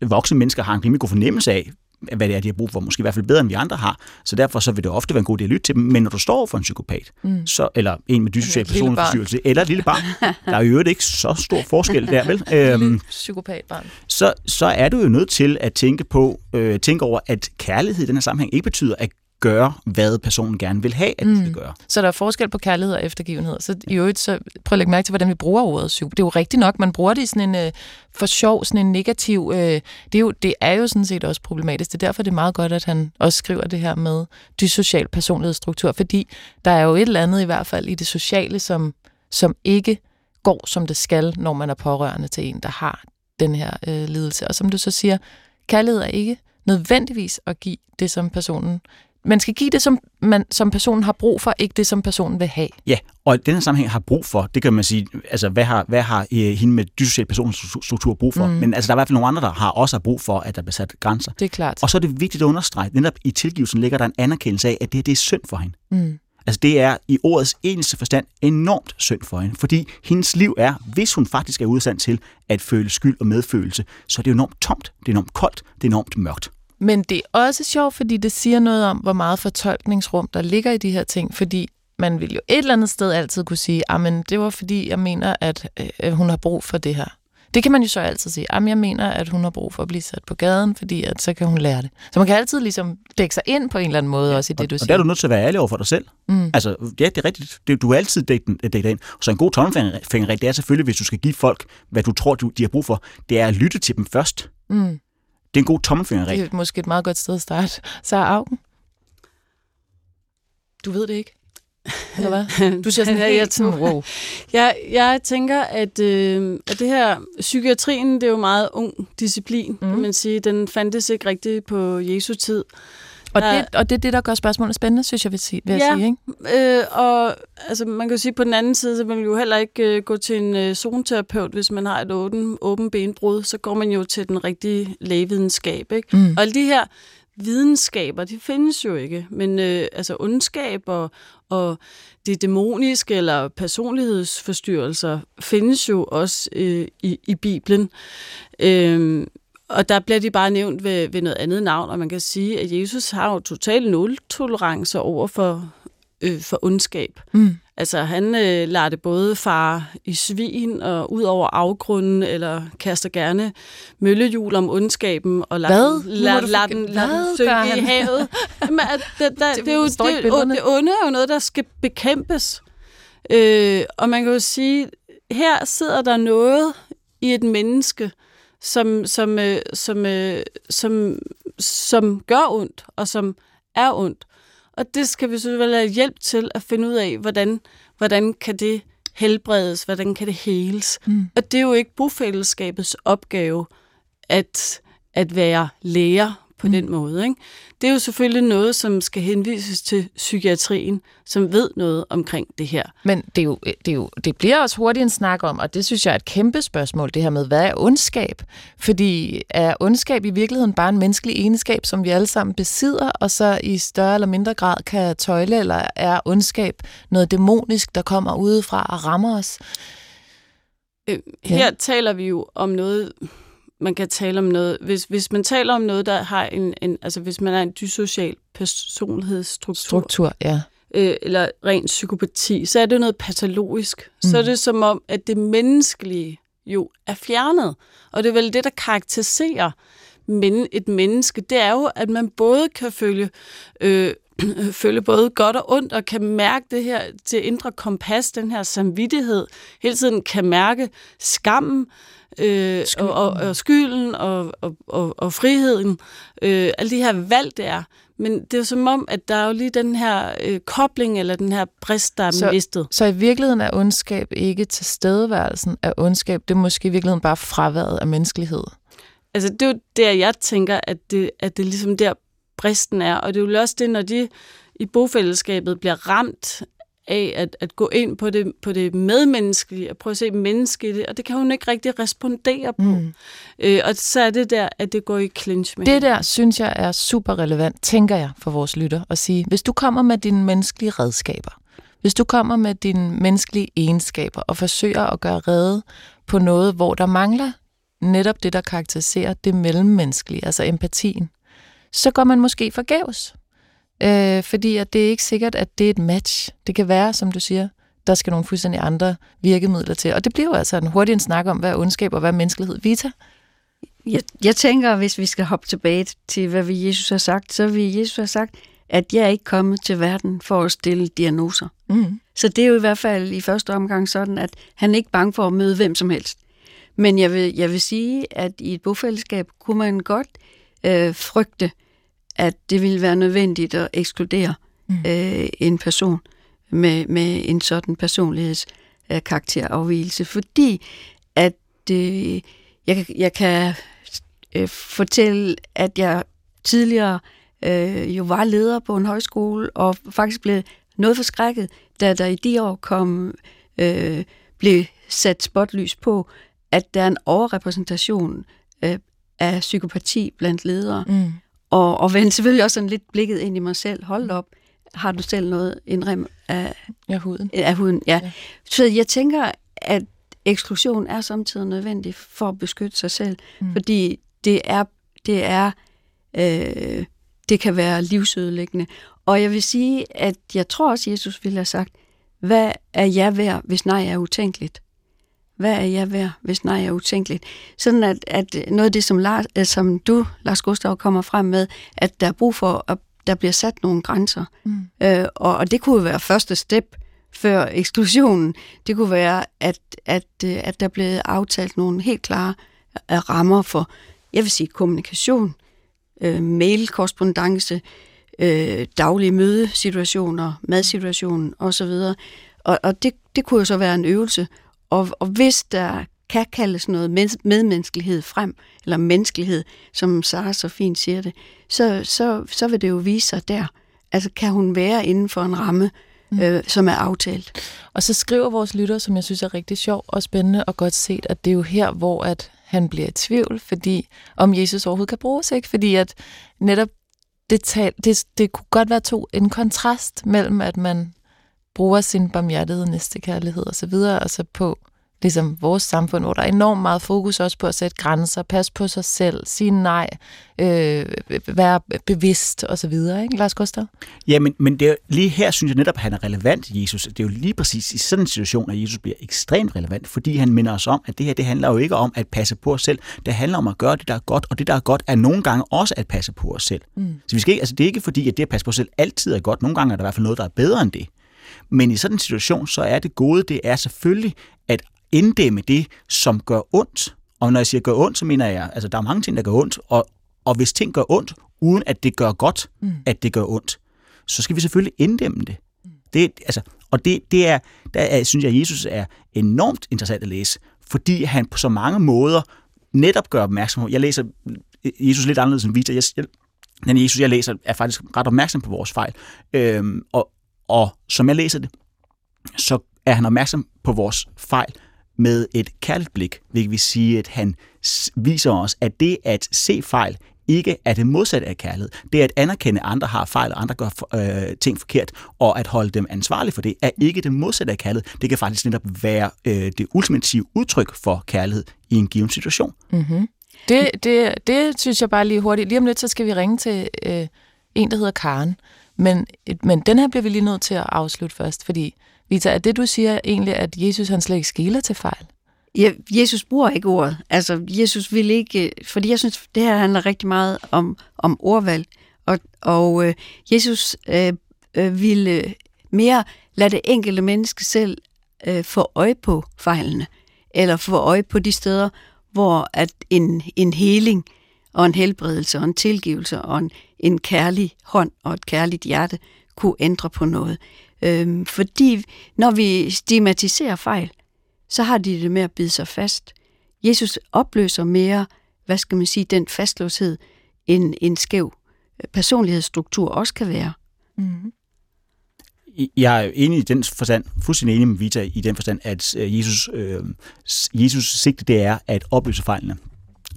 voksne mennesker har en rimelig god fornemmelse af, hvad det er, de har brug for. Måske i hvert fald bedre, end vi andre har. Så derfor så vil det ofte være en god idé at lytte til dem. Men når du står for en psykopat, mm. så, eller en med dyssocial personlighedsforstyrrelse, eller et lille barn, der er jo øvrigt ikke så stor forskel der, vel? Øhm, Psykopatbarn. så, så er du jo nødt til at tænke på, øh, tænke over, at kærlighed i den her sammenhæng ikke betyder at gøre, hvad personen gerne vil have, at mm. skal gøre. Så der er forskel på kærlighed og eftergivenhed. Så i øvrigt, så prøv at lægge mærke til, hvordan vi bruger ordet psyko. Det er jo rigtigt nok, man bruger det i sådan en øh, for sjov, sådan en negativ... Øh, det, er jo, det er jo sådan set også problematisk. Det er derfor, det er meget godt, at han også skriver det her med dyssocial personlighedsstruktur, fordi der er jo et eller andet i hvert fald i det sociale, som, som ikke går, som det skal, når man er pårørende til en, der har den her øh, lidelse. Og som du så siger, kærlighed er ikke nødvendigvis at give det, som personen man skal give det, som, man, som personen har brug for, ikke det, som personen vil have. Ja, og i den her sammenhæng har brug for, det kan man sige, altså hvad har, hvad har øh, hende med dyssocial personlighedsstruktur brug for? Mm. Men altså der er i hvert fald nogle andre, der har også har brug for, at der bliver sat grænser. Det er klart. Og så er det vigtigt at understrege, netop i tilgivelsen ligger der en anerkendelse af, at det her det er synd for hende. Mm. Altså det er i ordets eneste forstand enormt synd for hende, fordi hendes liv er, hvis hun faktisk er udstand til at føle skyld og medfølelse, så er det enormt tomt, det er enormt koldt, det er enormt mørkt. Men det er også sjovt, fordi det siger noget om, hvor meget fortolkningsrum der ligger i de her ting, fordi man vil jo et eller andet sted altid kunne sige, at det var fordi, jeg mener, at øh, hun har brug for det her. Det kan man jo så altid sige. Jamen, jeg mener, at hun har brug for at blive sat på gaden, fordi at, så kan hun lære det. Så man kan altid ligesom dække sig ind på en eller anden måde, også i det, du og, siger. og der er du nødt til at være ærlig over for dig selv. Mm. Altså, ja, det er rigtigt. Det, du er altid dækket dæk ind. Så en god tommelfingerregel, det er selvfølgelig, hvis du skal give folk, hvad du tror, du, de har brug for, det er at lytte til dem først. Mm. Det er en god tommelfingerregel. Det er måske et meget godt sted at starte. Så er Augen. Du ved det ikke? Eller hvad? Du siger sådan helt jeg tror- wow. Jeg, jeg tænker, at, øh, at det her, psykiatrien, det er jo meget ung disciplin, mm. kan man sige. Den fandtes ikke rigtigt på Jesu tid. Og Der- det, og det er det, der gør spørgsmålet spændende, synes jeg vil sige. Vil jeg Ja. sige ikke? Øh, og altså, man kan jo sige, på den anden side, så vil man jo heller ikke øh, gå til en øh, zoneterapeut, hvis man har et åben, åben benbrud. Så går man jo til den rigtige lægevidenskab. Ikke? Mm. Og alle de her videnskaber, de findes jo ikke. Men øh, altså ondskab og, og det dæmoniske eller personlighedsforstyrrelser findes jo også øh, i, i Bibelen. Øh, og der bliver de bare nævnt ved, ved noget andet navn, og man kan sige, at Jesus har jo total nul-tolerance over for, øh, for ondskab. Mm. Altså, han øh, lader det både far i svin og ud over afgrunden, eller kaster gerne møllehjul om ondskaben, og lader Hvad? den, du lader forg- den, den synke gør i han? havet. Jamen, at det, der, Det det, er jo, det, det onde er jo noget, der skal bekæmpes. Øh, og man kan jo sige, her sidder der noget i et menneske, som, som, øh, som, øh, som, som gør ondt, og som er ondt. Og det skal vi selvfølgelig have hjælp til at finde ud af, hvordan, hvordan kan det helbredes, hvordan kan det heles. Mm. Og det er jo ikke bofællesskabets opgave at, at være læger på mm. den måde. Ikke? Det er jo selvfølgelig noget, som skal henvises til psykiatrien, som ved noget omkring det her. Men det, er jo, det, er jo, det bliver også hurtigt en snak om, og det synes jeg er et kæmpe spørgsmål, det her med, hvad er ondskab? Fordi er ondskab i virkeligheden bare en menneskelig egenskab, som vi alle sammen besidder, og så i større eller mindre grad kan tøjle, eller er ondskab noget dæmonisk, der kommer udefra og rammer os? Øh, her ja. taler vi jo om noget, man kan tale om noget, hvis, hvis man taler om noget, der har en, en altså hvis man er en dysocial personlighedsstruktur, Struktur, ja. øh, eller ren psykopati, så er det noget patologisk. Mm. Så er det som om, at det menneskelige jo er fjernet. Og det er vel det, der karakteriserer men et menneske, det er jo, at man både kan følge, øh, føle både godt og ondt, og kan mærke det her til indre kompas, den her samvittighed, hele tiden kan mærke skammen, øh, og, og, og skylden og, og, og, og friheden, øh, alle de her valg, det er. Men det er jo som om, at der er jo lige den her øh, kobling, eller den her brist, der er Så- mistet. Så i virkeligheden er ondskab ikke tilstedeværelsen af ondskab, det er måske i virkeligheden bare fraværet af menneskelighed. Altså, det er jo der, jeg tænker, at det, at det er ligesom der, bristen er. Og det er jo også det, når de i bofællesskabet bliver ramt af at, at gå ind på det, på det medmenneskelige, og prøve at se menneske i det, og det kan hun ikke rigtig respondere på. Mm. Øh, og så er det der, at det går i clinch med Det hende. der synes jeg er super relevant, tænker jeg, for vores lytter, at sige, hvis du kommer med dine menneskelige redskaber, hvis du kommer med dine menneskelige egenskaber og forsøger at gøre redde på noget, hvor der mangler netop det, der karakteriserer det mellemmenneskelige, altså empatien, så går man måske forgæves. Øh, fordi at det er ikke sikkert, at det er et match. Det kan være, som du siger, der skal nogle fuldstændig andre virkemidler til. Og det bliver jo altså en hurtig en snak om, hvad er ondskab og hvad er menneskelighed. Vita? Jeg, jeg tænker, hvis vi skal hoppe tilbage til, hvad vi Jesus har sagt, så vil Jesus have sagt, at jeg er ikke kommet til verden for at stille diagnoser. Mm. Så det er jo i hvert fald i første omgang sådan, at han er ikke bange for at møde hvem som helst. Men jeg vil, jeg vil sige, at i et bofællesskab kunne man godt øh, frygte, at det ville være nødvendigt at ekskludere mm. øh, en person med, med en sådan personlighedskarakterafvielse, fordi at øh, jeg, jeg kan øh, fortælle, at jeg tidligere øh, jo var leder på en højskole, og faktisk blev noget forskrækket, da der i de år kom, øh, blev sat spotlys på, at der er en overrepræsentation øh, af psykopati blandt ledere. Mm. Og, og vendte selvfølgelig også sådan lidt blikket ind i mig selv. Hold op, har du selv noget indrem af, Ja, huden. af huden? Ja. Ja. Så jeg tænker, at eksklusion er samtidig nødvendig for at beskytte sig selv, Mm. mm. fordi det er, det er, øh, det kan være livsødelæggende. Og jeg vil sige, at jeg tror også, Jesus ville have sagt, hvad er jeg værd, hvis nej er utænkeligt? Hvad er jeg værd, hvis nej er utænkeligt? Sådan at, at noget af det, som, Lars, øh, som du, Lars Gustav, kommer frem med, at der er brug for, at der bliver sat nogle grænser. Mm. Øh, og, og det kunne jo være første step før eksklusionen. Det kunne være, at, at, øh, at der blev aftalt nogle helt klare øh, rammer for, jeg vil sige, kommunikation, øh, mail-korrespondence, øh, daglige mødesituationer, madsituationen osv. Og, og det, det kunne jo så være en øvelse. Og, og hvis der kan kaldes noget medmenneskelighed frem, eller menneskelighed, som Sara så fint siger det, så, så, så vil det jo vise sig der. Altså kan hun være inden for en ramme, mm. øh, som er aftalt. Og så skriver vores lytter, som jeg synes er rigtig sjov og spændende og godt set, at det er jo her, hvor at han bliver i tvivl, fordi om Jesus overhovedet kan bruges, ikke? Fordi at netop det, tal, det, det kunne godt være to en kontrast mellem, at man bruger sin barmhjertighed, næstekærlighed og så videre, og så på ligesom vores samfund, hvor der er enormt meget fokus også på at sætte grænser, passe på sig selv, sige nej, øh, være bevidst og så videre, ikke Lars Gustav? Ja, men, men det er, lige her synes jeg netop, at han er relevant, Jesus. Det er jo lige præcis i sådan en situation, at Jesus bliver ekstremt relevant, fordi han minder os om, at det her, det handler jo ikke om at passe på os selv. Det handler om at gøre det, der er godt, og det, der er godt, er nogle gange også at passe på os selv. Mm. Så vi skal ikke, altså, det er ikke fordi, at det at passe på os selv altid er godt. Nogle gange er der i hvert fald noget, der er bedre end det. Men i sådan en situation, så er det gode, det er selvfølgelig at inddæmme det, som gør ondt. Og når jeg siger gør ondt, så mener jeg, altså der er mange ting, der gør ondt, og, og hvis ting gør ondt, uden at det gør godt, mm. at det gør ondt, så skal vi selvfølgelig inddæmme det. Det altså, og det, det er, der er, synes jeg, at Jesus er enormt interessant at læse, fordi han på så mange måder netop gør opmærksom på, jeg læser Jesus lidt anderledes end Vita, jeg, jeg, den Jesus, jeg læser, er faktisk ret opmærksom på vores fejl. Øhm, og, og som jeg læser det, så er han opmærksom på vores fejl med et kærligt blik, hvilket vil sige, at han viser os, at det at se fejl ikke er det modsatte af kærlighed. Det at anerkende, at andre har fejl, og andre gør øh, ting forkert, og at holde dem ansvarlige for det, er ikke det modsatte af kærlighed. Det kan faktisk netop være øh, det ultimative udtryk for kærlighed i en given situation. Mm-hmm. Det, det, det synes jeg bare lige hurtigt. Lige om lidt, så skal vi ringe til øh, en, der hedder Karen. Men, men den her bliver vi lige nødt til at afslutte først, fordi Vita, er det, du siger egentlig, at Jesus han slet ikke skiller til fejl? Ja, Jesus bruger ikke ordet. Altså, Jesus vil ikke... Øh, fordi jeg synes, det her handler rigtig meget om, om ordvalg. Og, og øh, Jesus øh, øh, ville øh, mere lade det enkelte menneske selv øh, få øje på fejlene. Eller få øje på de steder, hvor at en, en heling og en helbredelse og en tilgivelse og en, en kærlig hånd og et kærligt hjerte kunne ændre på noget. Øhm, fordi når vi stigmatiserer fejl, så har de det med at bide sig fast. Jesus opløser mere, hvad skal man sige, den fastlåshed, en, en skæv personlighedsstruktur også kan være. Mm. Jeg er enig i den forstand, fuldstændig enig med Vita i den forstand, at øh, Jesus, øh, Jesus sigte det er at opløse fejlene.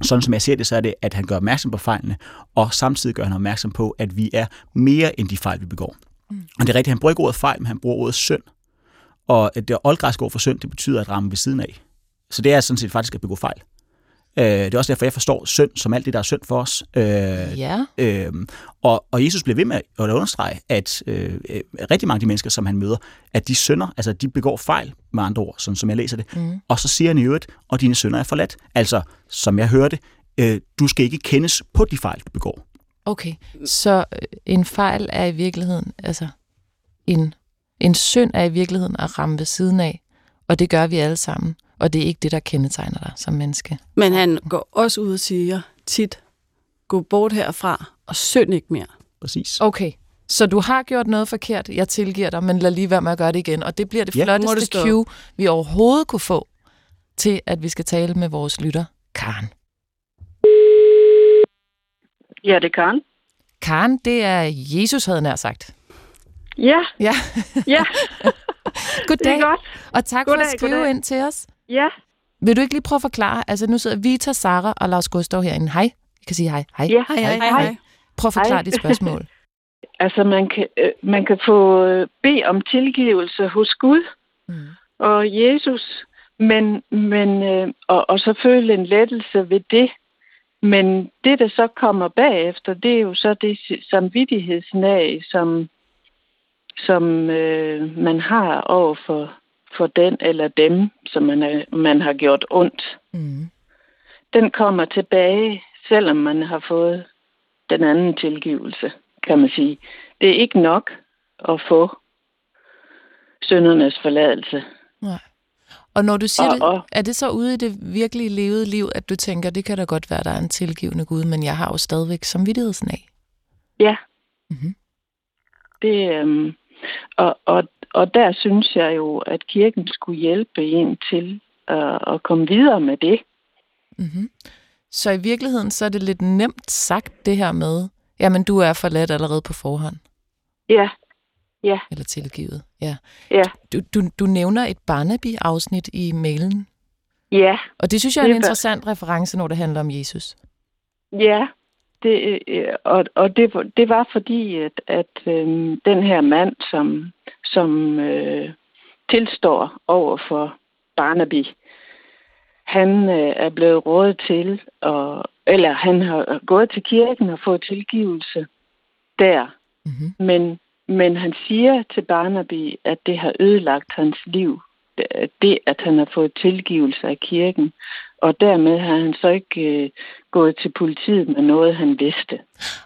Sådan som jeg ser det, så er det, at han gør opmærksom på fejlene, og samtidig gør han opmærksom på, at vi er mere end de fejl, vi begår. Mm. Og det er rigtigt, han bruger ikke ordet fejl, men han bruger ordet synd. Og det oldgræske ord for synd, det betyder at ramme ved siden af. Så det er sådan set faktisk at begå fejl. Øh, det er også derfor, jeg forstår synd som alt det, der er synd for os. Øh, ja. øh, og, og Jesus bliver ved med at understrege, at øh, rigtig mange af de mennesker, som han møder, at de synder, altså de begår fejl, med andre ord, sådan som jeg læser det. Mm. Og så siger han i øvrigt, og dine synder er forladt. Altså, som jeg hørte, øh, du skal ikke kendes på de fejl, du begår. Okay, så øh, en fejl er i virkeligheden, altså en, en synd er i virkeligheden at ramme ved siden af, og det gør vi alle sammen, og det er ikke det, der kendetegner dig som menneske. Men han går også ud og siger tit, gå bort herfra, og synd ikke mere. Præcis. Okay, så du har gjort noget forkert, jeg tilgiver dig, men lad lige være med at gøre det igen. Og det bliver det Ja, flotteste det cue, vi overhovedet kunne få til, at vi skal tale med vores lytter, Karen. Ja, det er Karen. Karen, det er Jesus, havde nær sagt. Ja, Ja. ja, Goddag, det er godt. og tak Goddag, for at skrive goddag. ind til os. Ja, Vil du ikke lige prøve at forklare? Altså, nu sidder Vita, Sara og Lars Gustav herinde. Hej. Jeg kan sige hej. Hej. ja. Hej, hej, hej. Prøv at forklare Hej. dit spørgsmål. Altså, man kan, øh, man kan få øh, bede om tilgivelse hos Gud Mm. og Jesus, men, men øh, og, og så føle en lettelse ved det. Men det, der så kommer bagefter, det er jo så det samvittighedsnag, som, som øh, man har over for, for den eller dem, som man, er, man har gjort ondt, Mm. den kommer tilbage, selvom man har fået den anden tilgivelse, kan man sige. Det er ikke nok at få syndernes forladelse. Nej. Og når du siger Og- det, og- er det så ude i det virkelige levede liv, at du tænker, det kan da godt være, der er en tilgivende Gud, men jeg har jo stadigvæk samvittigheden af. Ja. Mhm. Det, øhm, og, og, og der synes jeg jo, at kirken skulle hjælpe en til øh, at komme videre med det. Mm-hmm. Så i virkeligheden, så er det lidt nemt sagt det her med, jamen du er forladt allerede på forhånd, Ja, eller tilgivet. Ja. ja, Du, du, du nævner et Barnaby-afsnit i mailen, ja, og det synes jeg er en Det er- interessant reference, når det handler om Jesus. ja. Det, øh, og og det, var- det var fordi, at, at øhm, den her mand, som, som øh, tilstår over for Barnaby, han øh, er blevet rådet til, og, eller han har gået til kirken og fået tilgivelse der. Mm-hmm. Men, men han siger til Barnaby, at det har ødelagt hans liv. Det, at han har fået tilgivelse af kirken. Og dermed har han så ikke øh, gået til politiet med noget, han vidste.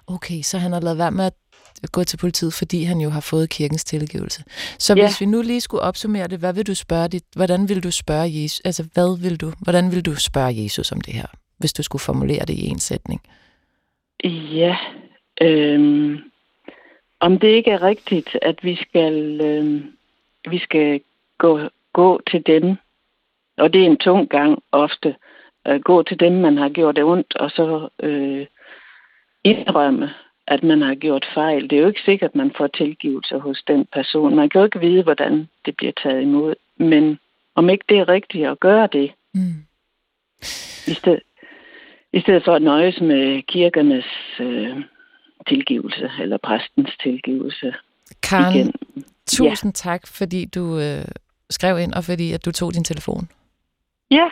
Okay, så han har lavet være med at gå til politiet, fordi han jo har fået kirkens tilgivelse. Så Ja. hvis vi nu lige skulle opsummere det, hvad vil du spørge dit, hvordan vil du spørge Jesus, altså hvad vil du, hvordan vil du spørge Jesus om det her, hvis du skulle formulere det i en sætning? Ja, øhm, om det ikke er rigtigt, at vi skal, øhm, vi skal gå, gå til dem, og det er en tung gang ofte, at gå til dem, man har gjort det ondt, og så øh, indrømme, at man har gjort fejl. Det er jo ikke sikkert, at man får tilgivelse hos den person. Man kan jo ikke vide, hvordan det bliver taget imod. Men om ikke det er rigtigt at gøre det, Mm. i stedet, i stedet for at nøjes med kirkernes øh, tilgivelse, eller præstens tilgivelse Karen, igen. tusind ja. tak, fordi du øh, skrev ind, og fordi at du tog din telefon. Ja,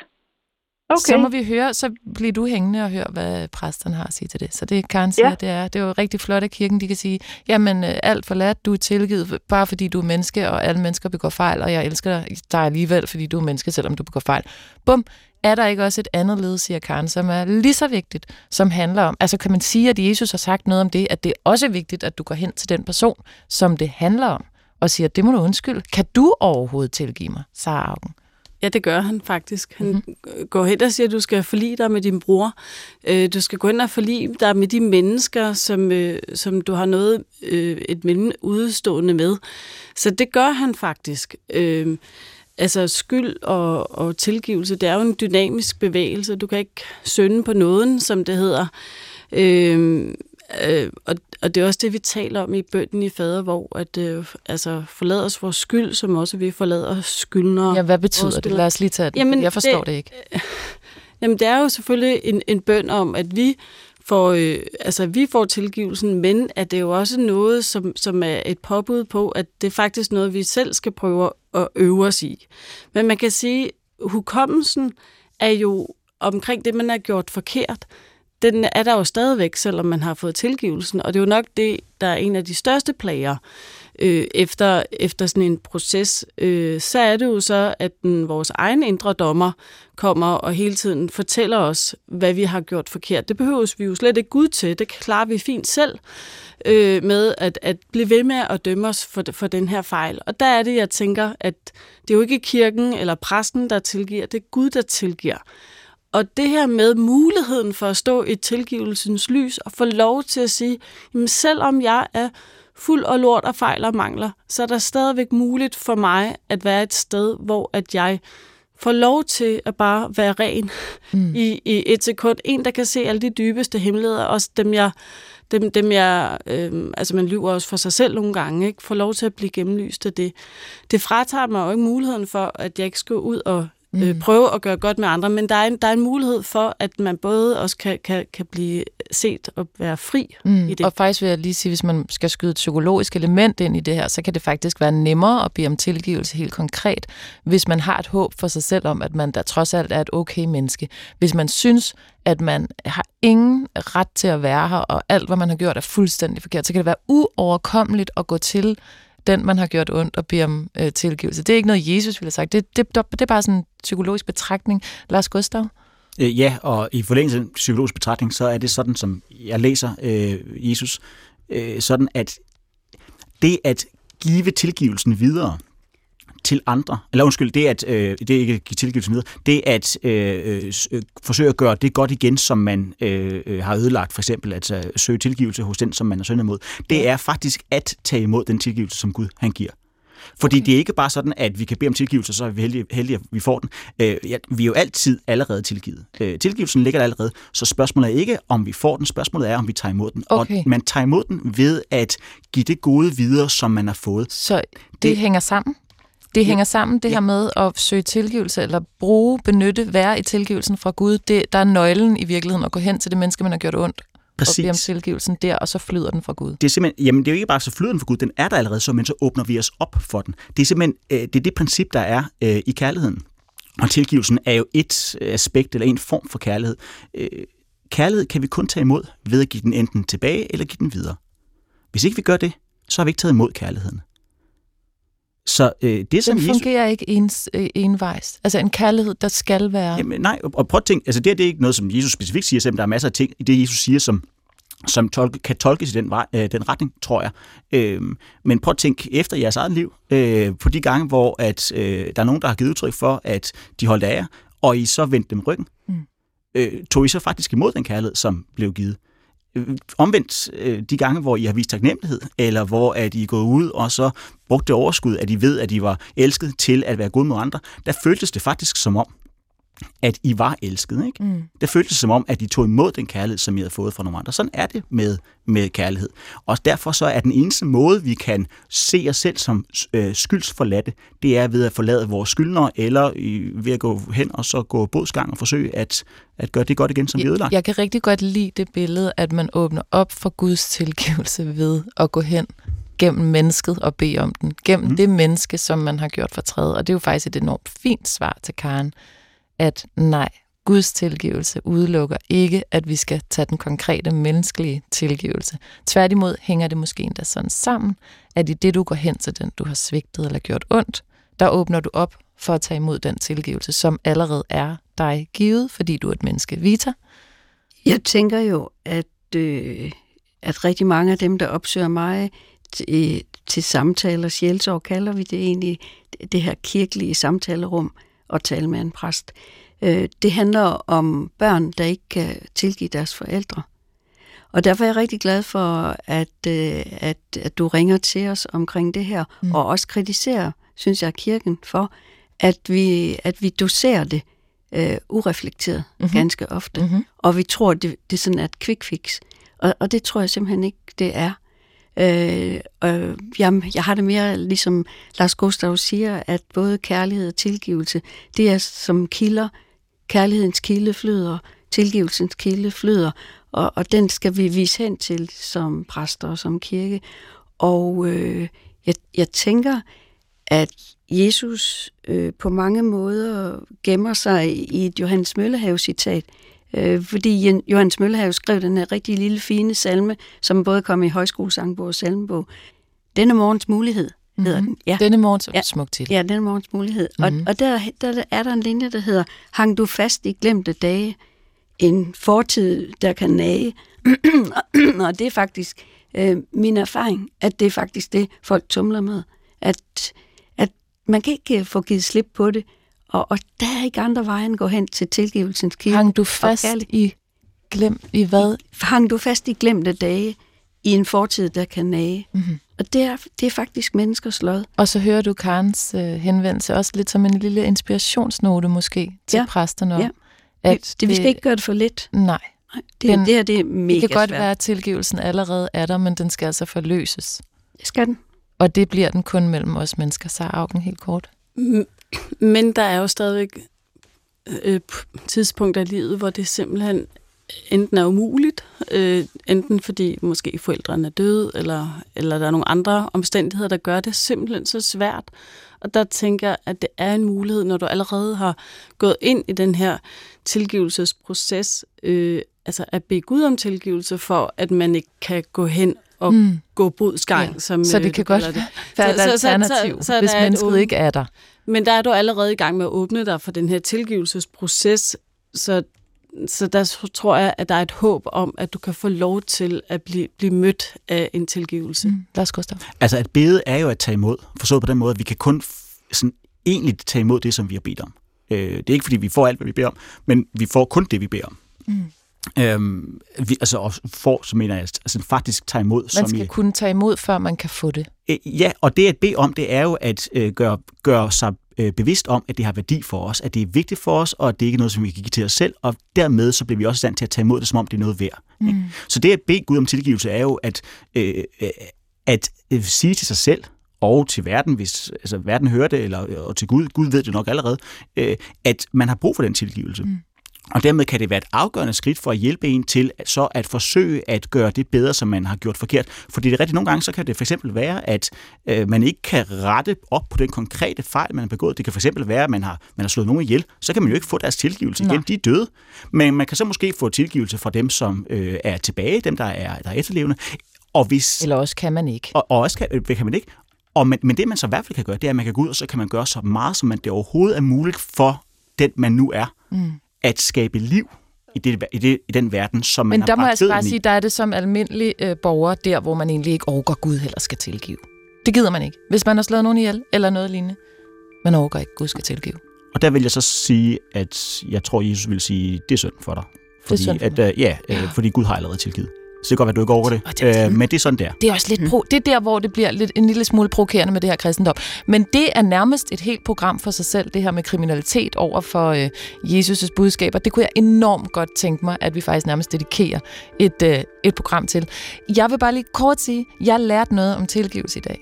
okay. Så må vi høre, så bliver du hængende og høre, hvad præsterne har at sige til det. Så det Karen siger, Ja. det er, det er jo rigtig flot, at kirken de kan sige, jamen øh, alt forladt, du er tilgivet, bare fordi du er menneske, og alle mennesker begår fejl, og jeg elsker dig, dig alligevel, fordi du er menneske, selvom du begår fejl. Bum, er der ikke også et andet led, siger Karen, som er lige så vigtigt, som handler om, altså kan man sige, at Jesus har sagt noget om det, at det er også vigtigt, at du går hen til den person, som det handler om, og siger, det må du undskylde. Kan du overhovedet tilgive mig, Sara Augen? Ja, det gør han faktisk. Han mm-hmm. går hen og siger, at du skal forlige dig med din bror. Øh, Du skal gå hen og forlige dig med de mennesker, som, øh, som du har noget øh, et mellem udstående med. Så det gør han faktisk. Altså skyld og, og tilgivelse, det er jo en dynamisk bevægelse. Du kan ikke synde på nåden, som det hedder. Øh, øh, og, og det er også det, vi taler om i bønden i fader, hvor at, øh, altså, forlad os vores skyld, som også vi forlader skyldnere. Ja, hvad betyder det? Lad os lige tage det, Jamen, jeg forstår det, det- ikke. Jamen, det er jo selvfølgelig en, en bøn om, at vi får, øh, altså, vi får tilgivelsen, men at det er jo også noget, som, som er et påbud på, at det er faktisk noget, vi selv skal prøve at øve os i. Men man kan sige, hukommelsen er jo omkring det, man har gjort forkert, den er der jo stadigvæk, selvom man har fået tilgivelsen. Og det er jo nok det, der er en af de største plager øh, efter, efter sådan en proces. Øh, så er det jo så, at den, vores egen indre dommer kommer og hele tiden fortæller os, hvad vi har gjort forkert. Det behøves vi jo slet ikke Gud til. Det klarer vi fint selv øh, med at, at blive ved med at dømme os for, for den her fejl. Og der er det, jeg tænker, at det er jo ikke kirken eller præsten, der tilgiver. Det er Gud, der tilgiver. Og det her med muligheden for at stå i tilgivelsens lys og få lov til at sige, jamen selvom jeg er fuld og lort og fejl og mangler, så er der stadigvæk muligt for mig at være et sted, hvor at jeg får lov til at bare være ren mm. i, i et sekund. En, der kan se alle de dybeste hemmeligheder, også dem jeg, dem, dem jeg øh, altså man lyver også for sig selv nogle gange, ikke? får lov til at blive gennemlyst af det. Det fratager mig jo ikke muligheden for, at jeg ikke skal ud og øh, prøve at gøre godt med andre, men der er en, der er en mulighed for, at man både også kan, kan, kan blive set og være fri Mm. i det. Og faktisk vil jeg lige sige, hvis man skal skyde et psykologisk element ind i det her, så kan det faktisk være nemmere at bede om tilgivelse helt konkret, hvis man har et håb for sig selv om, at man der trods alt er et okay menneske. Hvis man synes, at man har ingen ret til at være her, og alt, hvad man har gjort, er fuldstændig forkert, så kan det være uoverkommeligt at gå til den, man har gjort ondt, og beder om øh, tilgivelse. Det er ikke noget, Jesus ville have sagt. Det, det, det er bare sådan en psykologisk betragtning. Lars Gustav? Øh, ja, og i forlængelse af psykologisk betragtning, så er det sådan, som jeg læser øh, Jesus, øh, sådan at det at give tilgivelsen videre til andre, eller undskyld, det at øh, det ikke give tilgivelsen videre, det at øh, øh, forsøge at gøre det godt igen, som man øh, øh har ødelagt, for eksempel at øh, søge tilgivelse hos den, som man er syndet mod, det er faktisk at tage imod den tilgivelse, som Gud han giver. Fordi okay. det er ikke bare sådan, at vi kan bede om tilgivelse, så er vi heldige, heldige at vi får den. Øh, ja, vi er jo altid allerede tilgivet. Øh, tilgivelsen ligger der allerede, så spørgsmålet er ikke, om vi får den. Spørgsmålet er, om vi tager imod den. Okay. Og man tager imod den ved at give det gode videre, som man har fået. Så det, det hænger sammen? Det hænger sammen, det ja. her med at søge tilgivelse, eller bruge, benytte, være i tilgivelsen fra Gud. Det, der er nøglen i virkeligheden at gå hen til det menneske, man har gjort ondt. Præcis. og bede om tilgivelsen der, og så flyder den fra Gud. Det er simpelthen, jamen det er jo ikke bare, så flyder den fra Gud, den er der allerede, så, men så åbner vi os op for den. Det er simpelthen øh, det, er det princip, der er øh, i kærligheden. Og tilgivelsen er jo et aspekt eller en form for kærlighed. Øh, kærlighed kan vi kun tage imod ved at give den enten tilbage eller give den videre. Hvis ikke vi gør det, så har vi ikke taget imod kærligheden. Så øh, det som Den fungerer Jesus... ikke ens, øh, envejs. Altså en kærlighed, der skal være... Jamen, nej, og, prøv at tænke, altså det, det er ikke noget, som Jesus specifikt siger, selvom der er masser af ting i det, Jesus siger, som, som tolke, kan tolkes i den, vej, øh, den retning, tror jeg. Øh, men prøv at tænke efter jeres eget liv, øh, på de gange, hvor at, øh, der er nogen, der har givet udtryk for, at de holdt af jer, og I så vendte dem ryggen. Mm. Øh, tog I så faktisk imod den kærlighed, som blev givet? Øh, omvendt øh, de gange, hvor I har vist taknemmelighed, eller hvor at I er gået ud og så brugt det overskud, at I ved, at I var elsket til at være gode mod andre, der føltes det faktisk som om, at I var elsket. Ikke? Mm. Det føltes som om, at I tog imod den kærlighed, som I havde fået fra nogle andre. Sådan er det med, med kærlighed. Og derfor så er den eneste måde, vi kan se os selv som øh, skyldsforladte, det er ved at forlade vores skyldner, eller i, ved at gå hen og så gå bådsgang og forsøge at, at gøre det godt igen, som vi ødelagt. Jeg kan rigtig godt lide det billede, at man åbner op for Guds tilgivelse ved at gå hen gennem mennesket og bede om den. Gennem mm. det menneske, som man har gjort fortræd. Og det er jo faktisk et enormt fint svar til Karen at nej, Guds tilgivelse udelukker ikke, at vi skal tage den konkrete menneskelige tilgivelse. Tværtimod hænger det måske endda sådan sammen, at i det, du går hen til den, du har svigtet eller gjort ondt, der åbner du op for at tage imod den tilgivelse, som allerede er dig givet, fordi du er et menneske. Vita? Jeg tænker jo, at, øh, at rigtig mange af dem, der opsøger mig til, øh, til samtaler, sjælsorg kalder vi det egentlig, det her kirkelige samtalerum, at tale med en præst. Øh, det handler om børn, der ikke kan tilgive deres forældre. Og derfor er jeg rigtig glad for, at, øh, at, at du ringer til os omkring det her, mm. og også kritiserer, synes jeg, kirken for, at vi, at vi doserer det uh, ureflekteret mm-hmm. ganske ofte. Mm-hmm. Og vi tror, det, det er sådan et quick fix. Og, og det tror jeg simpelthen ikke, det er. Øh, øh, jamen, jeg har det mere ligesom Lars Gustav siger, at både kærlighed og tilgivelse, det er som kilder. Kærlighedens kilde flyder, tilgivelsens kilde flyder, og, og den skal vi vise hen til som præster og som kirke. Og øh, jeg, jeg tænker, at Jesus øh, på mange måder gemmer sig i et Johannes Møllehave-citat, Øh, fordi Johannes Møllehave skrev den her rigtig lille fine salme, som både kom i højskolesangbog og salmebog. Denne morgens mulighed hedder mm-hmm. den. Ja. Denne morgens ja. smuk til. Ja, denne morgens mulighed. Mm-hmm. Og, og der, der er der en linje, der hedder, hang du fast i glemte dage, en fortid, der kan nage. og det er faktisk øh, min erfaring, at det er faktisk det, folk tumler med. At, at man kan ikke få givet slip på det, og, og der er ikke andre veje end gå hen til tilgivelsens kilde. Hang du fast i glem i hvad? Hang du fast i glemte dage i en fortid, der kan nage. Mm-hmm. Og det er, det er faktisk menneskers lod. Og så hører du Karens øh, henvendelse også lidt som en lille inspirationsnote måske til ja. præsterne. Ja. At det, vi skal ikke gøre det for lidt. Nej. nej det, den, det her det er mega Det kan godt svært. være, at tilgivelsen allerede er der, men den skal altså forløses. Det skal den. Og det bliver den kun mellem os mennesker, så Augen helt kort. Men der er jo stadigvæk øh, tidspunkter i livet, hvor det simpelthen enten er umuligt, øh, enten fordi måske forældrene er døde, eller, eller der er nogle andre omstændigheder, der gør det simpelthen så svært. Og der tænker jeg, at det er en mulighed, når du allerede har gået ind i den her tilgivelsesproces, øh, altså at bede Gud om tilgivelse for, at man ikke kan gå hen at mm. gå bodsgang. Ja. Som, så øh, det kan du godt være et alternativ, så, så, så, hvis er et mennesket ikke er der. Men der er du allerede i gang med at åbne dig for den her tilgivelsesproces, så, så der tror jeg, at der er et håb om, at du kan få lov til at blive, blive mødt af en tilgivelse. Mm. Lars Gustav. Altså, at bede er jo at tage imod. Forstået på den måde, at vi kan kun sådan egentlig tage imod det, som vi har bedt om. Øh, det er ikke, fordi vi får alt, hvad vi beder om, men vi får kun det, vi beder om. Mm. Øhm, vi, altså, og får, så mener jeg, altså faktisk tage imod. Man som skal i, kunne tage imod, før man kan få det. Øh, Ja, og det at bede om, det er jo at øh, gøre, gøre sig øh, bevidst om, at det har værdi for os, at det er vigtigt for os, og at det ikke er noget, som vi kan give til os selv, og dermed så bliver vi også i stand til at tage imod det, som om det er noget værd. Mm. Så det at bede Gud om tilgivelse er jo at, øh, øh, at øh, sige til sig selv, og til verden, hvis altså, verden hører det, eller, og til Gud, Gud ved det nok allerede, øh, at man har brug for den tilgivelse. Mm. Og dermed kan det være et afgørende skridt for at hjælpe en til så at forsøge at gøre det bedre, som man har gjort forkert. Fordi det er rigtigt, nogle gange så kan det for eksempel være, at øh, man ikke kan rette op på den konkrete fejl, man har begået. Det kan for eksempel være, at man har, man har slået nogen ihjel. Så kan man jo ikke få deres tilgivelse igen. Nej. De er døde. Men man kan så måske få tilgivelse fra dem, som øh, er tilbage, dem, der er, der er efterlevende. Og hvis, Eller også kan man ikke. og, og også kan, det kan man ikke. Og, men, men det, man så i hvert fald kan gøre, det er, at man kan gå ud, og så kan man gøre så meget, som man det overhovedet er muligt for den, man nu er, mm. At skabe liv i, det, i, det, i den verden, som man Men har der må bragt jeg altså bare i. sige, der er det som almindelig øh, borger, der hvor man egentlig ikke overgår Gud heller skal tilgive. Det gider man ikke. Hvis man har slået nogen ihjel, eller noget lignende. Man overgår ikke, Gud skal tilgive. Og der vil jeg så sige, at jeg tror, Jesus vil sige, det er synd for dig. Fordi, synd for at, øh, ja, øh, fordi Gud har allerede tilgivet. Så det kan godt være, at du ikke overgår det, Og det er øh, men det er sådan, der. Det er også lidt pro- det er der, hvor det bliver lidt, en lille smule provokerende med det her kristendom. Men det er nærmest et helt program for sig selv, det her med kriminalitet over for øh, Jesus' budskaber. Det kunne jeg enormt godt tænke mig, at vi faktisk nærmest dedikerer et, øh, et program til. Jeg vil bare lige kort sige, jeg lærte noget om tilgivelse i dag.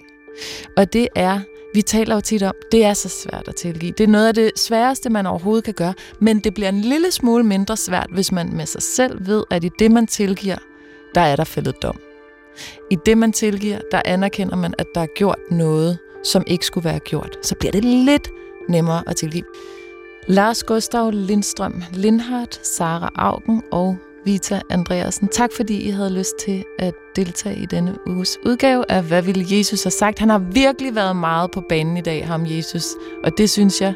Og det er, vi taler jo tit om, det er så svært at tilgive. Det er noget af det sværeste, man overhovedet kan gøre. Men det bliver en lille smule mindre svært, hvis man med sig selv ved, at i det, man tilgiver, der er der fældet dom. I det, man tilgiver, der anerkender man, at der er gjort noget, som ikke skulle være gjort. Så bliver det lidt nemmere at tilgive. Lars Gustav Lindstrøm Lindhardt, Sara Augen og Vita Andreasen. Tak fordi I havde lyst til at deltage i denne uges udgave af Hvad ville Jesus have sagt? Han har virkelig været meget på banen i dag, ham Jesus. Og det synes jeg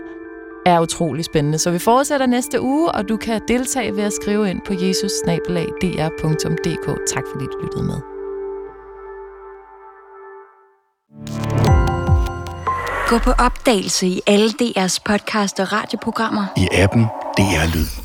er utrolig spændende. Så vi fortsætter næste uge, og du kan deltage ved at skrive ind på jesus-dr.dk. Tak fordi du lyttede med. Gå på opdagelse i alle DR's podcast og radioprogrammer. I appen DR Lyd.